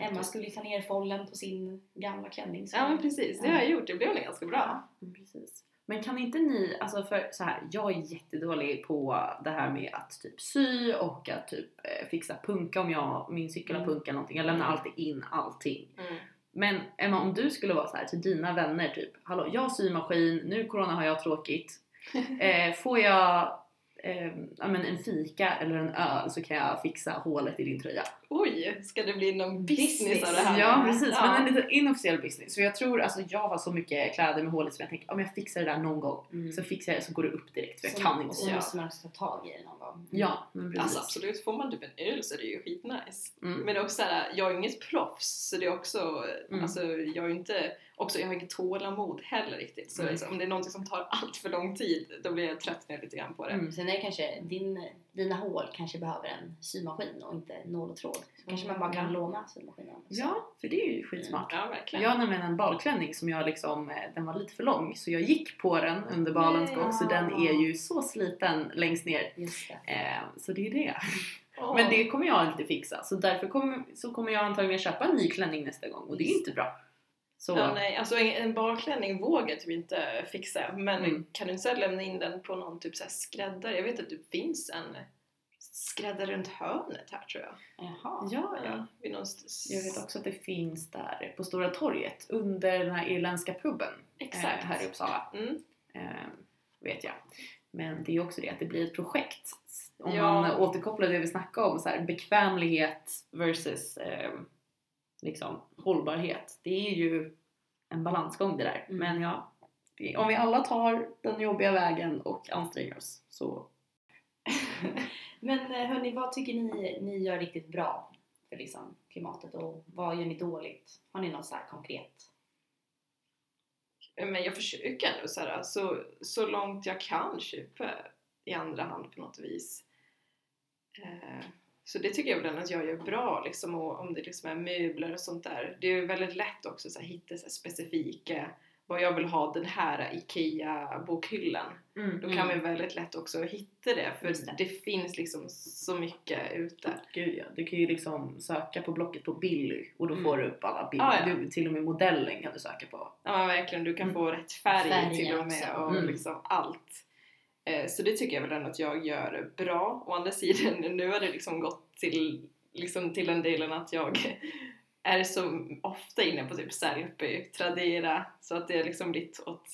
Emma skulle ju ta ner follen på sin gamla klänning. så- ja, men precis. Det har jag gjort. Det blev ganska bra. Mm, Precis. Men kan inte ni, alltså för så här, jag är jättedålig på det här med att typ sy och att typ eh, fixa punka om jag, min cykel har Mm. punka eller någonting. Jag lämnar alltid in allting. Mm. Men Emma om du skulle vara så här till dina vänner typ, hallå jag har symaskin, nu corona har jag tråkigt. [LAUGHS] Eh, får jag eh, ja, men en fika eller en öl så kan jag fixa hålet i din tröja. Oj, ska det bli någon business, Business. av det här? Ja precis, Ja. men en liten inofficiell business. För jag tror, alltså jag har så mycket kläder med hål i som jag tänker om jag fixar det där någon gång Mm. så fixar jag det så går det upp direkt för jag Så- kan inte så måste man också ta tag i det någon gång. Ja, men precis. Alltså absolut, får man typ en öl så är det ju skitnice. Mm. Men också såhär, jag är inget proffs så det är också, Mm. alltså jag är inte, också jag har inget tålamod heller riktigt. Så Mm. liksom, om det är någonting som tar allt för lång tid då blir jag trött lite grann på det. Mm. Sen är det kanske, din, dina hål kanske behöver en symaskin och inte nål och tråd. Så kanske man bara kan Ja. låna symaskinen. Ja, för det är ju skitsmart. Ja, verkligen. Jag har nämligen en balklänning som jag liksom, eh, den var lite för lång så jag gick på den under balens gång så den är ju så sliten längst ner. Just det. Eh, så det är det. Åh. Men det kommer jag inte fixa så därför kommer, så kommer jag antagligen köpa en ny klänning nästa gång och det är inte bra. Så Ja, nej, alltså en, en balklänning vågar jag typ inte fixa men Mm. kan du inte lämna in den på någon typ så här skräddare? Jag vet att det finns en skräddare runt hörnet här tror jag. Jaha. ja, ja. vid någon st- Jag vet också att det finns där på Stora torget under den här irländska puben Exakt. eh, här i Uppsala. Mm. Eh, vet jag. Men det är ju också det att det blir ett projekt. Om Ja. man återkopplar det vi snackade om, så här, bekvämlighet versus eh, liksom, hållbarhet. Det är ju en balansgång det där. Mm. Men ja, om vi alla tar den jobbiga vägen och anstränger oss så [LAUGHS] Men eh, hörni, vad tycker ni ni gör riktigt bra för liksom, klimatet och vad gör ni dåligt? Har ni något så här konkret? Eh, men jag försöker ändå så, här, så, så långt jag kan köpa i andra hand på något vis. Eh, så det tycker jag väl att jag gör bra liksom, och om det liksom är möbler och sånt där. Det är ju väldigt lätt också att hitta så här, specifika vad jag vill ha den här IKEA-bokhyllan. Mm. Då kan man ju väldigt lätt också hitta det för det. det. finns liksom så mycket ute. Gud ja, du kan ju liksom söka på blocket på Billy och då Mm. får du upp alla bilder. Ah, ja. du, till och med modellen kan du söka på. Ja verkligen, du kan Mm. få rätt färg Färger till och med också. och Mm. liksom allt. Eh, Så det tycker jag väl ändå att jag gör bra. Å andra sidan, [LAUGHS] nu har det liksom gått till, liksom till den delen att jag är så ofta inne på typ Sellpy, Tradera, så att det har liksom blivit åt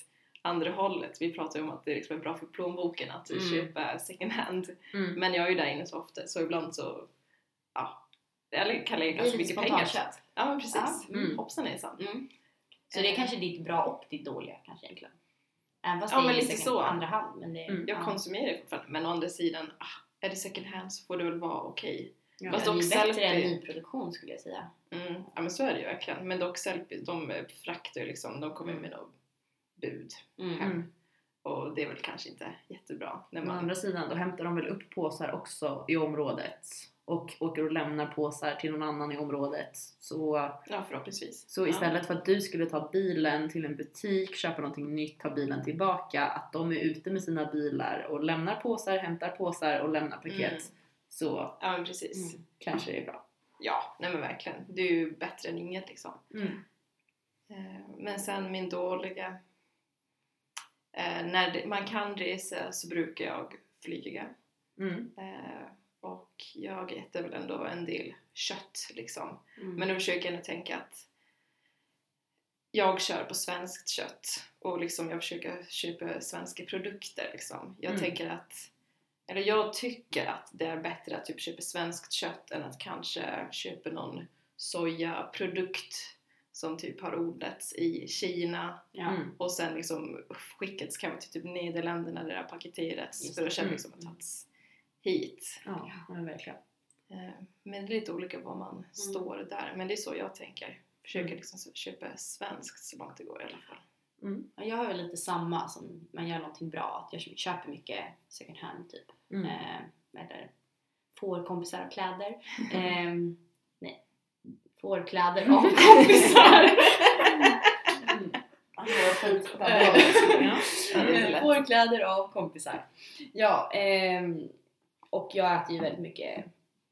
andra hållet. Vi pratar ju om att det liksom är bra för plånboken att Mm. köpa second hand. Mm. Men jag är ju där inne så ofta så ibland så, ja, jag kan lägga Det är ganska lite mycket pengar. spontanköp. Ja men precis. Ja, mm. Hoppsan hejsan. Mm. Så det är kanske ditt bra och ditt dåliga kanske egentligen. Även fast Ja, det är lite så. andra hand. Men det, Mm. Jag ja. konsumerar fortfarande men å andra sidan, ah, är det second hand så får det väl vara okej. Ja. Fast det är dock bättre selfie- än nyproduktion skulle jag säga. Mm. Ja men så är det ju verkligen. Men dock Sellpy, de eh, fraktar ju liksom, de kommer med något bud Mm. hem. Mm. Och det är väl kanske inte jättebra när Men å man... andra sidan, då hämtar de väl upp påsar också i området och åker och lämnar påsar till någon annan i området. Så, Ja förhoppningsvis. så istället för att du skulle ta bilen till en butik, köpa någonting nytt, ta bilen tillbaka, att de är ute med sina bilar och lämnar påsar, hämtar påsar och lämnar paket. Mm. Så Ja men precis. Mm. kanske det är bra. Ja, nej men verkligen. Det är ju bättre än inget liksom. Mm. Eh, Men sen min dåliga... Eh, när man kan resa så brukar jag flyga. Mm. Eh, och jag äter väl ändå en del kött liksom. Mm. Men då försöker jag ändå tänka att jag kör på svenskt kött och liksom jag försöker köpa svenska produkter liksom. Jag Mm. tänker att eller jag tycker att det är bättre att typ köpa svenskt kött än att kanske köpa någon sojaprodukt som typ har odlats i Kina ja. Mm. och sen liksom skickats kanske till typ Nederländerna där det har paketerats Just för att Mm. liksom ha tagits hit. Ja, men verkligen. Eh, Men det är lite olika var man står där. Men det är så jag tänker. Försöker Mm. liksom köpa svenskt så långt det går i alla fall. Mm. Ja, Jag har väl lite samma som man gör någonting bra. Att jag köper mycket second hand typ. Mm. Eh, eller får kompisar av kläder. Ehm, nej. Får kläder av [LAUGHS] kompisar. Är lätt. får kläder av kompisar. Ja, ehm, och jag äter ju väldigt mycket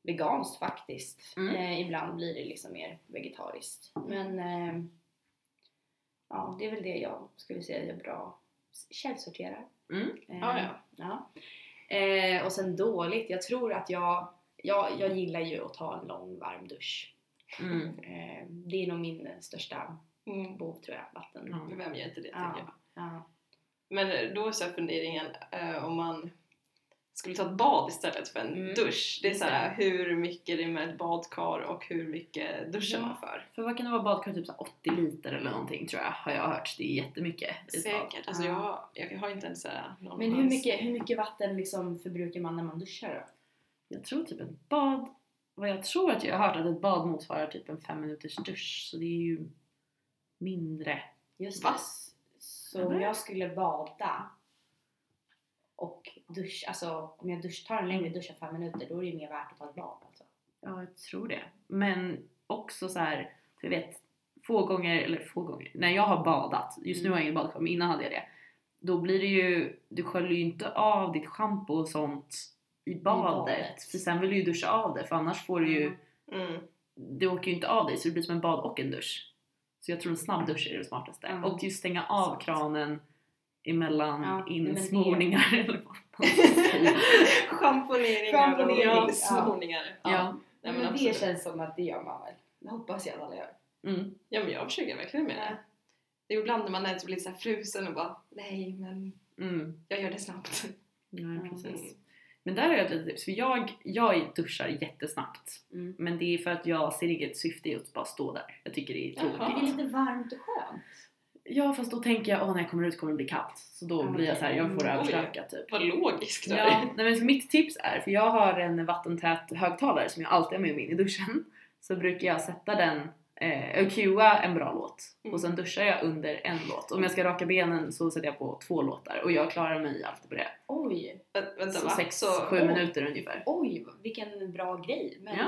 veganskt faktiskt. Mm. Eh, ibland blir det liksom mer vegetariskt. Men ehm, ja, det är väl det jag skulle säga är bra. Källsorterar. Mm. Eh, Ja, ja. ja. Eh, och sen dåligt, jag tror att jag, jag, jag gillar ju att ta en lång varm dusch. Mm. [LAUGHS] Eh, det är nog min största Mm. behov tror jag, vatten. Men Vem gör inte det Ja. tänker jag. Ja. Men då är så funderingen eh, om man skulle ta ett bad istället för en Mm. dusch. Det är så här, hur mycket det är med ett badkar och hur mycket duschar Ja. man för. För vad kan det vara badkar? Typ så här 80 liter eller någonting tror jag har jag hört. Det är jättemycket. Säkert. Alltså jag, jag har inte ens så här någon Men hur mycket, hur mycket vatten liksom förbrukar man när man duschar då? Jag tror typ ett bad, vad jag tror att jag har hört att ett bad motsvarar typ en fem minuters dusch. Så det är ju mindre. Just det. Så om jag skulle bada och duscha, alltså om jag dusch, tar en längre dusch än fem minuter då är det ju mer värt att ta ett bad alltså. Ja, jag tror det. Men också så här, för jag vet få gånger, eller få gånger, när jag har badat, just nu har jag inget badkar men innan hade jag det. Då blir det ju, du sköljer ju inte av ditt schampo och sånt i badet. badet. För sen vill du ju duscha av det för annars får du ju, Mm. det åker ju inte av dig så det blir som en bad och en dusch. Så jag tror en snabb dusch är det smartaste. Mm. Och just stänga av kranen emellan Ja, insmorningar [LAUGHS] eller vad. [LAUGHS] Schamponeringar Schamponering, och insmorningar. Ja. Nej, men men det känns som att det gör man väl. Det hoppas jag att alla gör. Mm. Ja men jag försöker verkligen med det. Det är ibland när man är typ lite så här frusen och bara nej men Mm. jag gör det snabbt. Ja, Mm. precis. Men där har jag ett litet tips, för jag, jag duschar jättesnabbt. Mm. Men det är för att jag ser inget syfte i att bara stå där. Jag tycker det är tråkigt. Det är lite varmt och skönt. Ja fast då tänker jag, åh när jag kommer ut kommer det bli kallt. Så då Ja, blir jag så här, jag får överstöka typ. Vad logiskt det Ja, nej, men så mitt tips är, för jag har en vattentät högtalare som jag alltid har med mig in i duschen. Så brukar jag sätta den, eh, och cuea en bra låt. Mm. Och sen duschar jag under en låt. Om jag ska raka benen så sätter jag på två låtar och jag klarar mig alltid på det. Oj, Vä- Vänta Så va? 6-7 Oj. minuter ungefär. oj vilken bra grej. Men Ja.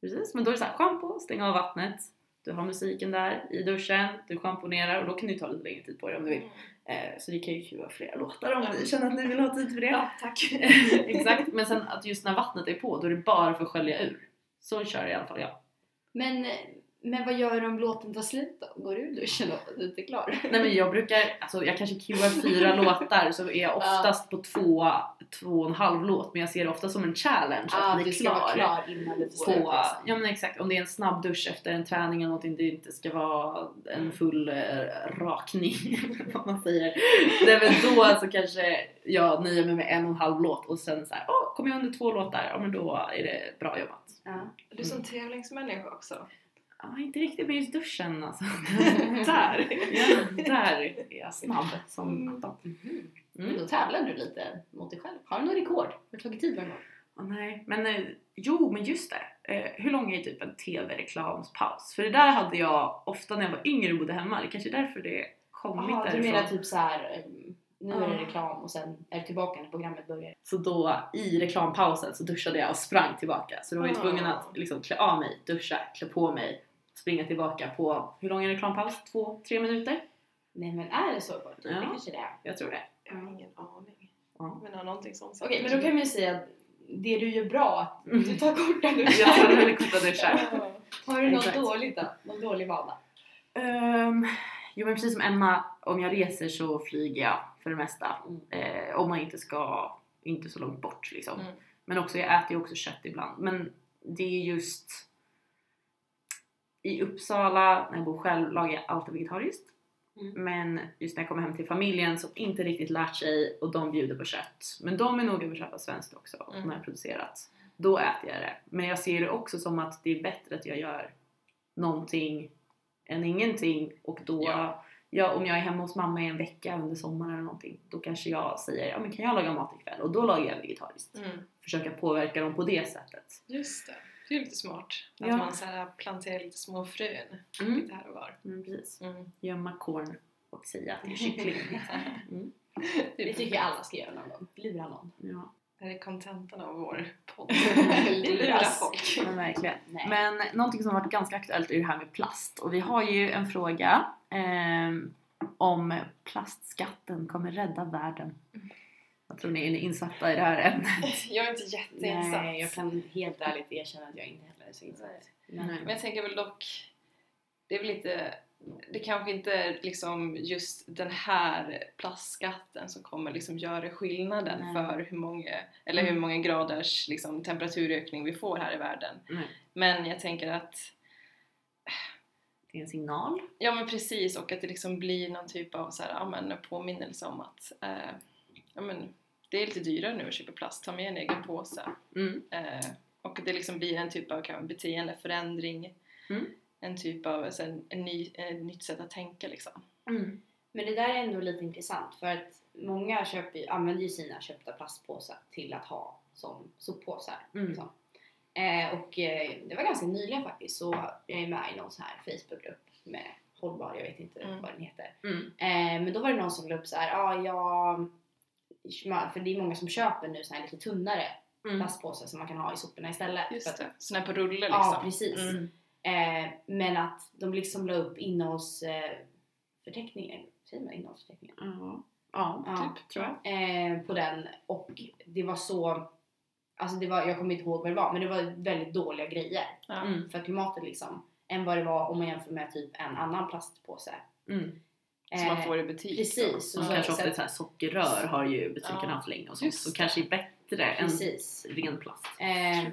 Precis, men då är det så här, schampo, stänga av vattnet, Du har musiken där i duschen, du schamponerar och då kan du ta lite längre tid på dig om du vill. Eh, så det kan ju vara flera låtar om ni känner att ni vill ha tid för det. Ja, tack. [LAUGHS] Exakt, men sen att just när vattnet är på då är det bara för att skölja ur. Så kör i alla fall jag. Men, men vad gör du om låten tar slut då? Går du ur duschen då? Du inte klar? Nej men jag brukar, alltså jag kanske queuar fyra [LAUGHS] låtar så är jag oftast på två, två och en halv låt men jag ser det ofta som en challenge Ah, att bli du ska vara klar. klar innan du får På, liksom. ja men exakt, om det är en snabb dusch efter en träning eller någonting, det inte ska vara en full eh, rakning [LAUGHS] vad man säger. Nej men då så kanske jag nöjer mig med en och en halv låt och sen så här, åh kommer jag under två låtar, ja men då är det bra jobbat. Ja. Du är som tävlingsmänniska också. Ja, inte riktigt med just duschen alltså. [LAUGHS] där, ja, där är jag snabb som attan. Men Mm. då tävlar du lite mot dig själv. Har du någon rekord? Har du tagit tid någon gång? Åh, nej, men eh, jo, men just det. Eh, hur lång är typ en TV-reklamspaus? För det där hade jag ofta när jag var yngre och bodde hemma. Det kanske är därför det kommit du därifrån. menar typ så här. um, nu är det reklam och sen är du tillbaka när programmet börjar. Så då i reklampausen så duschade jag och sprang tillbaka. Så då var jag Ah. tvungen att liksom klä av mig, duscha, klä på mig, springa tillbaka på, hur lång är reklampaus? Två, tre minuter? Nej men är det så kort? Ja. Det kanske det är. Jag tror det. Jag har ingen aning. Ja. Men har någonting sånt Okej, men då kan man ju säga att det du gör bra, att Mm. du tar korta Jag tar duschar. väldigt korta duschar. Har du något Exakt. dåligt då? Någon dålig vana? Um, jo men precis som Emma, om jag reser så flyger jag för det mesta. Mm. Eh, om man inte ska, inte så långt bort liksom. Mm. Men också, jag äter ju också kött ibland. Men det är just i Uppsala, när jag bor själv, lagar jag alltid vegetariskt. Mm. Men just när jag kommer hem till familjen som inte riktigt lärt sig och de bjuder på kött. Men de är nog över att köpa svenskt också, Mm. när jag producerat. Då äter jag det. Men jag ser det också som att det är bättre att jag gör någonting än ingenting och då Ja. Ja, om jag är hemma hos mamma i en vecka under sommaren eller någonting då kanske jag säger ja men kan jag laga mat ikväll? Och då lagar jag vegetariskt. Mm. Försöka påverka dem på det sättet. Just det. Det är lite smart. Att Ja. man så här planterar lite små frön Mm. lite här och var. Mm, precis. Mm. Gömma korn och säga att det är kyckling. [LAUGHS] Mm. Det tycker jag alla ska göra någon gång. Lura någon. Ja, Det är kontentan av vår podd. [LAUGHS] Lura folk. men verkligen. Nej. Men någonting som har varit ganska aktuellt är det här med plast. Och vi har ju en fråga ehm, om plastskatten kommer rädda världen. Vad tror ni? Är insatta i det här ämnet? [LAUGHS] Jag är inte jätteinsatt. Nej, jag kan helt ärligt erkänna att jag inte heller är så insatt. Men- Nej. Men jag tänker väl dock, det är väl lite, det kanske inte är liksom just den här plastskatten som kommer liksom göra skillnaden Nej. för hur många, eller Mm. hur många graders liksom temperaturökning vi får här i världen. Nej. Men jag tänker att, Det är en signal. ja men precis och att det liksom blir någon typ av så här, ja, men påminnelse om att eh, ja, men, det är lite dyrare nu att köpa plast, ta med en egen påse. Mm. Eh, och det liksom blir en typ av kan, beteendeförändring. Mm. En typ av så här, en ny, ett nytt sätt att tänka liksom. Mm. Men det där är ändå lite intressant för att många köper, använder ju sina köpta plastpåsar till att ha som soppåsar. Mm. Liksom. Eh, och eh, det var ganska nyligen faktiskt så jag är med i någon sån här Facebookgrupp med hållbar, jag vet inte Mm. vad den heter. Mm. Eh, men då var det någon som la upp så här, ja ah, jag för det är många som köper nu såna här lite tunnare Mm. plastpåsar som man kan ha i soporna istället. Just det, här på rulle liksom. Ja, precis. Mm. Eh, men att de liksom la upp innehållsförteckningen, eh, säger man innehållsförteckningen? Ja. Ja, Ja. typ tror jag. Eh, på den och det var så, alltså det var, jag kommer inte ihåg vad det var, men det var väldigt dåliga grejer. Mm. för klimatet liksom. Än vad det var om man jämför med typ en annan plastpåse. Mm. Som man Eh, får i butik. precis, och kanske så ofta att- så här sockerrör har ju butikerna Ja, haft länge och sånt. det. kanske är bättre än Precis. ren plast. Eh,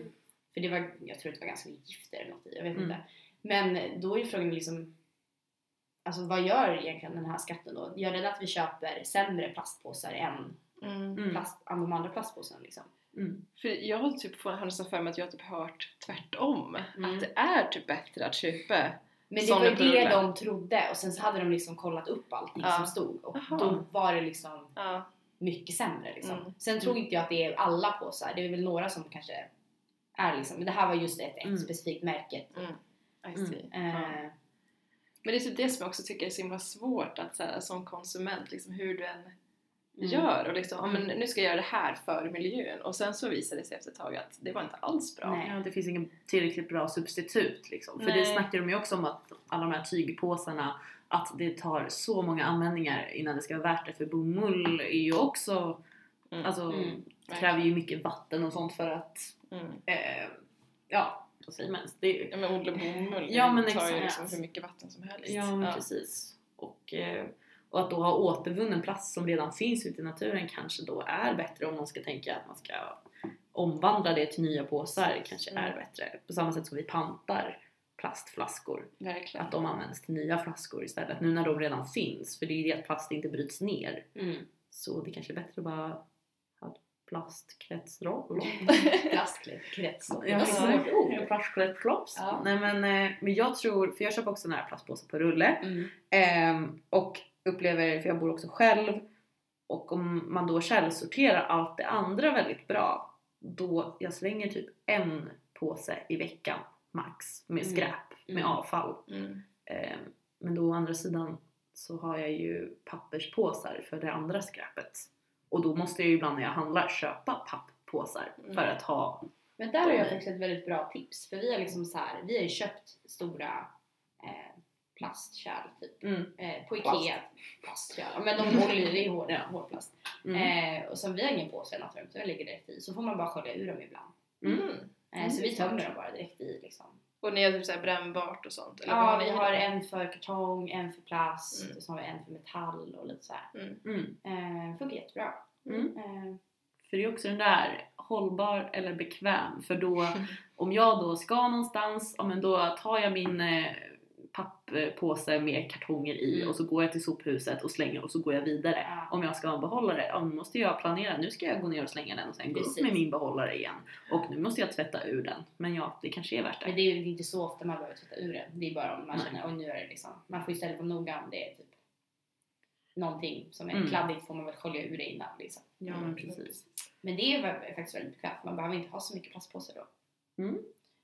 för det var, jag tror det var ganska mycket gifter eller något i, jag vet Mm. inte. Men då är frågan liksom, alltså vad gör egentligen den här skatten då? Gör den att vi köper sämre plastpåsar än, Mm. Mm. plast, än de andra plastpåsarna liksom? Mm. För jag har typ har för mig att jag har typ hört tvärtom. Mm. Att det är typ bättre att köpa Men det var ju det rulle. de trodde och sen så hade de liksom kollat upp allting Ja. som stod och Jaha. då var det liksom Ja. mycket sämre liksom. Mm. Sen tror inte jag att det är alla påsar, det är väl några som kanske är liksom, men det här var just ett, ett Mm. specifikt märke. Mm. Mm. Ja. Men det är typ det som jag också tycker är så himla svårt att så här, som konsument, liksom hur du än Mm. gör och liksom, ja, men nu ska jag göra det här för miljön och sen så visar det sig efter ett tag att det var inte alls bra. Nej. Ja, det finns ingen tillräckligt bra substitut liksom. För Nej. det snackar de ju också om att alla de här tygpåsarna att det tar så många användningar innan det ska vara värt det för bomull är ju också Mm. alltså Mm. kräver ju mycket vatten och sånt för att Mm. eh, ja, vad säger man? Det är, Ja men odla bomull Ja, men det tar ju exakt. liksom hur mycket vatten som helst. Ja, men precis. Och, eh, och att då ha återvunnen plast som redan finns ute i naturen kanske då är bättre om man ska tänka att man ska omvandla det till nya påsar kanske är bättre. På samma sätt som vi pantar plastflaskor. Verkligen. Att de används till nya flaskor istället nu när de redan finns. För det är ju det att plast inte bryts ner. Mm. Så det kanske är bättre att bara ha plastkretslopp. Plastkretslopp. Svårt ord. Plastkretslopp. Ja. Nej men, eh, men jag tror, för jag köper också såna här plastpåsar på rulle. Mm. Ehm, och upplever, för jag bor också själv, och om man då källsorterar allt det andra väldigt bra, då jag slänger typ en påse i veckan max med Mm. skräp, med Mm. avfall. Mm. Ehm, men då å andra sidan så har jag ju papperspåsar för det andra skräpet. Och då måste jag ju ibland när jag handlar köpa papppåsar för Mm. att ha Men där har jag faktiskt ett väldigt bra tips. För vi har liksom så här, vi har ju köpt stora eh, plastkärl typ. mm, Eh, på Plast. Ikea. Plastkärl. Ja, men de håller ju, det är hård, Ja. hårdplast. mm, Eh, och som vi har ingen påse eller något runt, så jag lägger direkt i. Så får man bara skölja ur dem ibland. mm. Mm. Eh, Mm, så vi tömmer dem bara direkt i liksom. Och ni har typ såhär brännbart och sånt? Eller Ja, vi har en för kartong, en för plast, Mm. och så har vi en för metall och lite så här. Mm. Eh, funkar jättebra. Mm. Eh, För det är också den där hållbar eller bekväm. För då, [LAUGHS] om jag då ska någonstans, ja, men då tar jag min eh, papppåse med kartonger i Mm. och så går jag till sophuset och slänger och så går jag vidare. Ja. Om jag ska ha en behållare, ja, då måste jag planera. Nu ska jag gå ner och slänga den och sen gå upp Precis. med min behållare igen. Och nu måste jag tvätta ur den. Men ja, det kanske är värt Men det. det är inte så ofta man behöver tvätta ur den. Det är bara om man Nej. känner att nu är det liksom. Man får istället vara noga om det är typ någonting som är Mm. kladdigt får man väl skölja ur det innan liksom. Ja, men precis. Men det är faktiskt väldigt bekvämt. Man behöver inte ha så mycket plastpåsar då. Mm.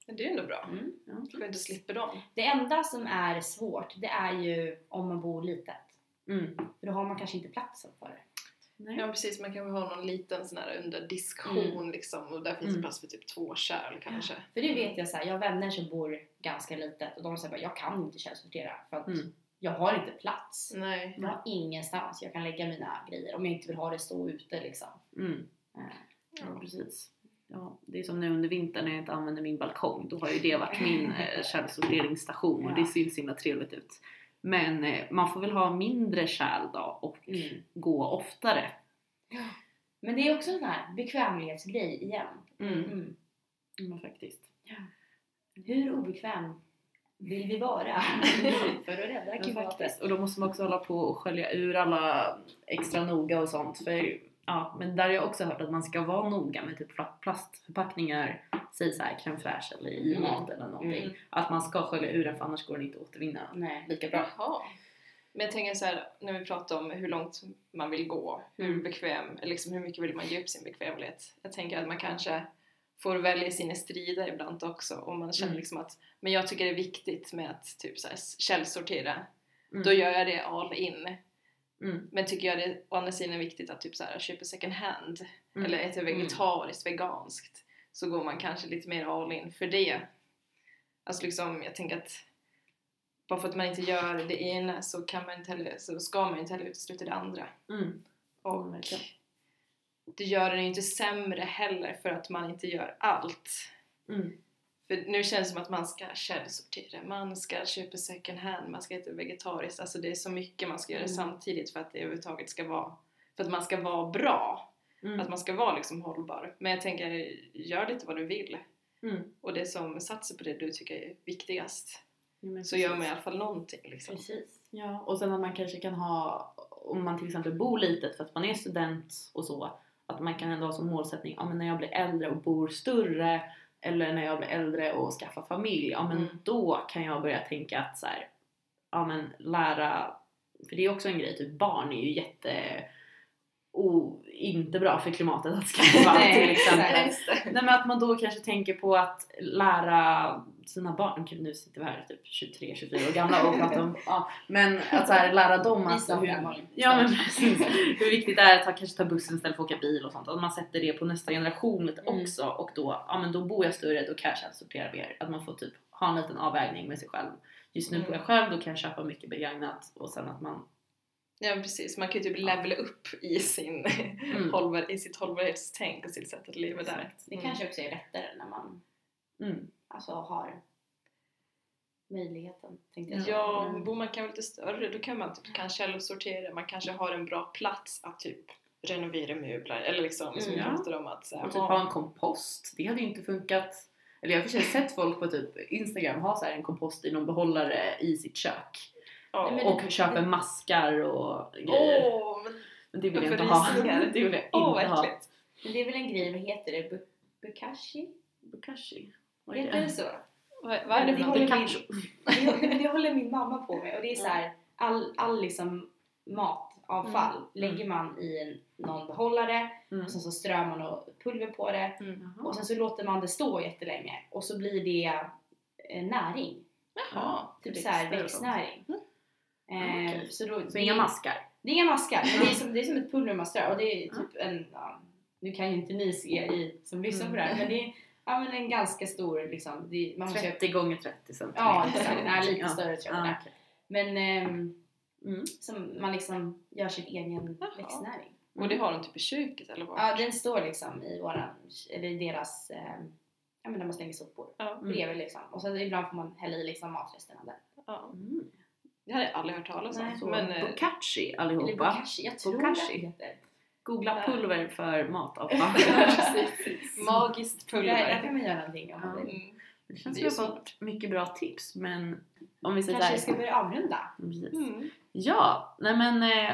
Men det är ändå bra. Mm. Ja. Att inte slipper dem. Det enda som är svårt det är ju om man bor litet. Mm. För då har man kanske inte platsen för det. Nej. Ja precis, man kan väl ha någon liten sån här under diskussion liksom och där finns det Mm. plats för typ två kärl kanske. För det vet jag så här, jag har vänner som bor ganska litet och de säger bara jag kan inte källsortera för att Mm. jag har inte plats. Nej. Jag har ingenstans jag kan lägga mina grejer om jag inte vill ha det stå ute liksom. Mm. Eh, Ja, precis. Ja, det är som nu under vintern när jag inte använder min balkong. Då har ju det varit min eh, [LAUGHS] källsorteringsstation och Ja. det ser ju så himla trevligt ut. Men eh, man får väl ha mindre kärl då och Mm. gå oftare. Men det är också en sån här bekvämlighetsgrej igen. Mm. Mm. Men faktiskt. Hur obekväm vill vi vara [LAUGHS] för att rädda klimatet? Och då måste man också hålla på och skölja ur alla extra noga och sånt. För, ja, men där har jag också hört att man ska vara noga med typ pla- plastförpackningar. Säg så här crème fraîche eller i Mm. mat eller någonting. Mm. Att man ska skölja ur den för annars går den inte att återvinna Nej. lika bra. Jaha. Men jag tänker så här, när vi pratar om hur långt man vill gå, hur Mm. bekväm, eller liksom hur mycket vill man ge upp sin bekvämlighet? Jag tänker att man kanske får välja sina strider ibland också om man känner Mm. liksom att men jag tycker det är viktigt med att typ så här, källsortera. Mm. Då gör jag det all in. Mm. Men tycker jag det å andra sidan är viktigt att typ så här, köpa second hand Mm. eller äta vegetariskt, veganskt så går man kanske lite mer all in för det. Alltså liksom, jag tänker att bara för att man inte gör det ena så kan man inte heller, så ska man inte heller utesluta det andra. Mm. Och det gör den ju inte sämre heller för att man inte gör allt. Mm. För nu känns det som att man ska källsortera, man ska köpa second hand, man ska äta vegetariskt. Alltså det är så mycket man ska göra Mm. samtidigt för att det överhuvudtaget ska vara, för att man ska vara bra. Mm. Att man ska vara liksom hållbar. Men jag tänker, gör lite vad du vill. Mm. Och det som satsar på det du tycker är viktigast. Ja, Så gör man i alla fall någonting liksom. Precis. Ja, och sen att man kanske kan ha, om man till exempel bor litet för att man är student och så, att man kan ändå ha som målsättning, ja men när jag blir äldre och bor större, eller när jag blir äldre och skaffar familj, ja men Mm. då kan jag börja tänka att så här, ja men lära, för det är också en grej, typ barn är ju jätte o, inte bra för klimatet att [LAUGHS] skaffa till exempel. Nej men att man då kanske tänker på att lära sina barn, Gud, nu sitter vi här typ 23-24 år gamla och pratar om, ja, men att så här, lära dem Visa att hur, ja, men precis, hur viktigt det är att ta, kanske ta bussen istället för att åka bil och sånt. Att man sätter det på nästa generation Mm. också och då, ja men då bor jag större, då kan jag källsortera mer. Att man får typ ha en liten avvägning med sig själv. Just nu Mm. bor jag själv, då kan jag köpa mycket begagnat och sen att man Ja precis, man kan ju typ levela upp i, sin Mm. hållbar, i sitt hållbarhetstänk och sitt sätt att leva där. Det kanske också är lättare när man mm. Alltså, har möjligheten. Tänkte jag. Ja, Mm. bor man kanske lite större då kan man typ kan källsortera, man kanske har en bra plats att typ renovera möbler eller liksom som vi Mm. pratade om att så här, Och typ ha en kompost. Det hade ju inte funkat. Eller jag har och för sett folk på typ Instagram ha så här en kompost i någon behållare i sitt kök. Men Och det- köper maskar och grejer. Åh, men Men det vill jag jag inte ha. [LAUGHS] Det vill jag inte vad ha. Men det är väl en grej, vad heter det? Bu- Bukashi? Vad är Heter det så? Vad, är det för håller någonting? Pikachu. Det, det håller min mamma på med och det är så här, all, all liksom matavfall lägger man i en, någon behållare Mm. och sen så strör man och pulver på det Mm. Och sen så låter man det stå jättelänge och så blir det eh, näring. Jaha. Typ så här Växter och växtnäring. Eh, Okej. så då, Så inga maskar? Det är inga maskar, det är som, det är som ett pulver man strör och det är typ en, nu kan ju inte ni se i som lyssnar på det här men det är ja, men en ganska stor liksom, det, man måste ju- 30 gånger 30 centimeter. Ja exakt, [LAUGHS] nej, lite större tror jag Ja, okej. Men ehm, Mm. som man liksom gör sin egen Jaha. växtnäring. Och det har de typ i köket eller vad? Ja, den står liksom i våran, eller i deras, ehm, ja men där man slänger sopor. Ja. Mm. Bredvid liksom. Och så ibland får man hälla i liksom matresterna där. Ja. Mm. Det hade jag aldrig hört talas om. Men, eh, bokashi Eller allihopa. bokashi, jag tror Bokashi. det heter. Googla pulver för matavfall. [LAUGHS] precis. [LAUGHS] Magiskt Där, där pulver. kan man göra någonting om man Ja. vill. Mm. Det känns som vi ju har fått mycket bra tips men om vi säger Kanske här- ska börja avrunda. Mm. Ja, nej men eh,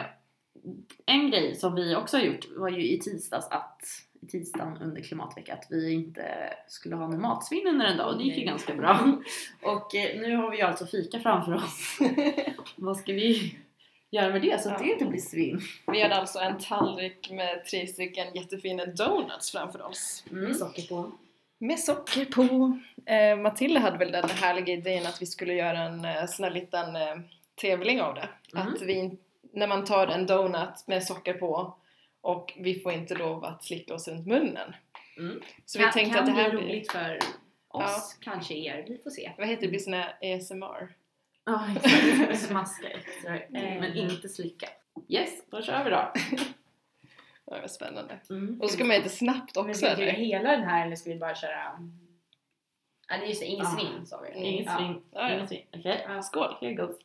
en grej som vi också har gjort var ju i tisdags att i tisdagen under klimatveckan att vi inte skulle ha någon matsvinn under en dag och det gick ju ganska bra. [LAUGHS] Och eh, nu har vi ju alltså fika framför oss. Vad ska vi göra med det så att det inte blir svinn? Vi hade alltså en tallrik med tre stycken jättefina donuts framför oss. Mm. Socker på. Med socker på. Eh, Matilda hade väl den härliga idén att vi skulle göra en eh, sån här liten eh, tävling av det. Mm. Att vi, när man tar en donut med socker på och vi får inte lov att slicka oss runt munnen. Mm. Så vi tänkte att det här bli blir, roligt för oss, kanske er. Vi får se. vad heter det, blir sån här ASMR. Ja, [LAUGHS] exakt. Smaska extra. Eh. Men inte slicka. Yes, då kör vi då. [LAUGHS] Ja, vad spännande. Mm. Och så ska man äta snabbt Men också ska vi eller? hela den här eller ska vi bara köra? Ja, det är just det, ingen Ah. svinn sa vi. Inget Ja. svinn. Ja, ja. Inget svinn. Okej, Ja. Skål! here goes.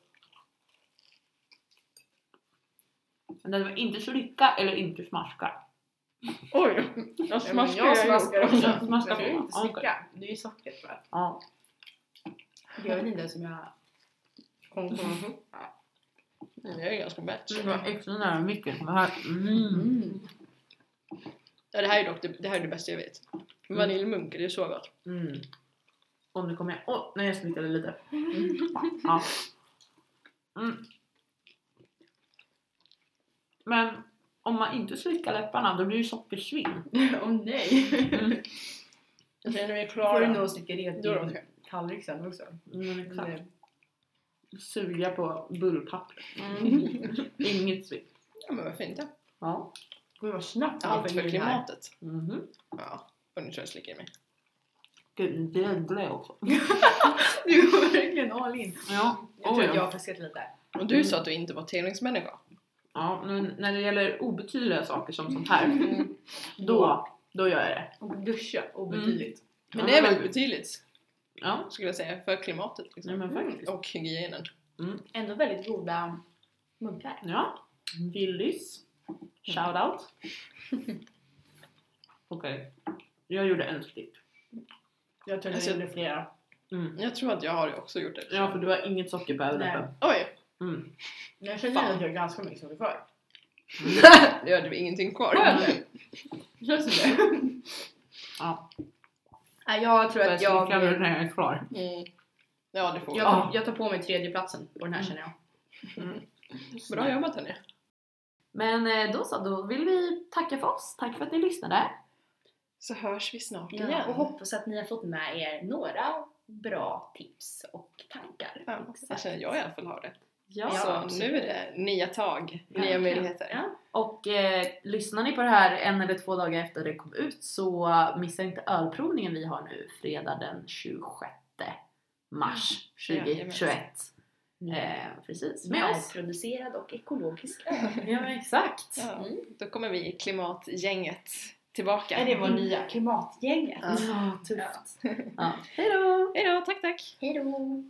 Men det var inte slicka eller inte smaska. Oj! Jag Ja, men smaskar jag smaskar också. Smaskar Men på. du är inte slicka. Det är ju sockret bara. Ja. Jag vet inte ens om jag kom på Mm, jag är ganska mätt. Det var extra nära micken. Det här. Mm. mm. Ja, det här är dock det, det, här är det bästa jag vet. Vaniljmunk, det är så gott. Mm. Och nu kommer jag... Åh, nej jag smittade lite. Ja. Mm. Men om man inte slickar läpparna då blir det sockersvinn. [LAUGHS] Åh nej! Mm. Jag känner mig Får klar. du nog sticka det Då är det till okej. tallrik sen också. Mm, exakt. Suga på bullpapper. Mm. [LAUGHS] Inget svinn. Ja, men varför inte? Ja. Gud vad snabbt Allt för klimatet. Mhm. Ja, och nu tror jag mig. Gud, det är också. [LAUGHS] Du var verkligen all in. Ja. Jag Oh, tror ja. att jag har fuskat lite. Och du Mm. sa att du inte var tävlingsmänniska. Ja, men när det gäller obetydliga saker som sånt här, Mm. då, då gör jag det. Och duscha obetydligt. Men det är väldigt betydligt, Ja, skulle jag säga, för klimatet. Liksom. nej men faktiskt. Och hygienen. Ändå väldigt goda muggar. Ja, Willys. Shout out. [LAUGHS] Okej, jag gjorde en stick. Jag tror Alltså, jag gjorde flera. Mm. Jag tror att jag har också gjort det. Ja, för du har inget socker på Nej. överläppen. Oj! Mm. Jag känner Fan. att jag har ganska mycket socker kvar. Nu hade vi ingenting kvar. Mm. Känns det? Ja, Nej, jag tror jag att jag... väl när jag är klar. Mm. Ja, det får Jag tar, jag tar på mig tredjeplatsen på den här känner jag. [LAUGHS] Bra jobbat hörni. Men eh, då så, då vill vi tacka för oss. Tack för att ni lyssnade. Så hörs vi snart Ja, igen. och hoppas att ni har fått med er några bra tips och tankar. Ja, jag känner jag i alla fall har det. Ja, så absolut. nu är det nya tag, nya Verkligen. möjligheter. Ja. Och eh, lyssnar ni på det här en eller två dagar efter det kom ut så missa inte ölprovningen vi har nu fredag den 26 mars Jajamän. 2021. Eh, precis, med oss. Närproducerad och ekologisk [LAUGHS] Ja men exakt. Ja, Mm. Då kommer vi klimatgänget tillbaka. Är det vår nya klimatgänget? Ja. Ja, tufft. Ja. Hejdå! Hejdå, tack tack! Hej då!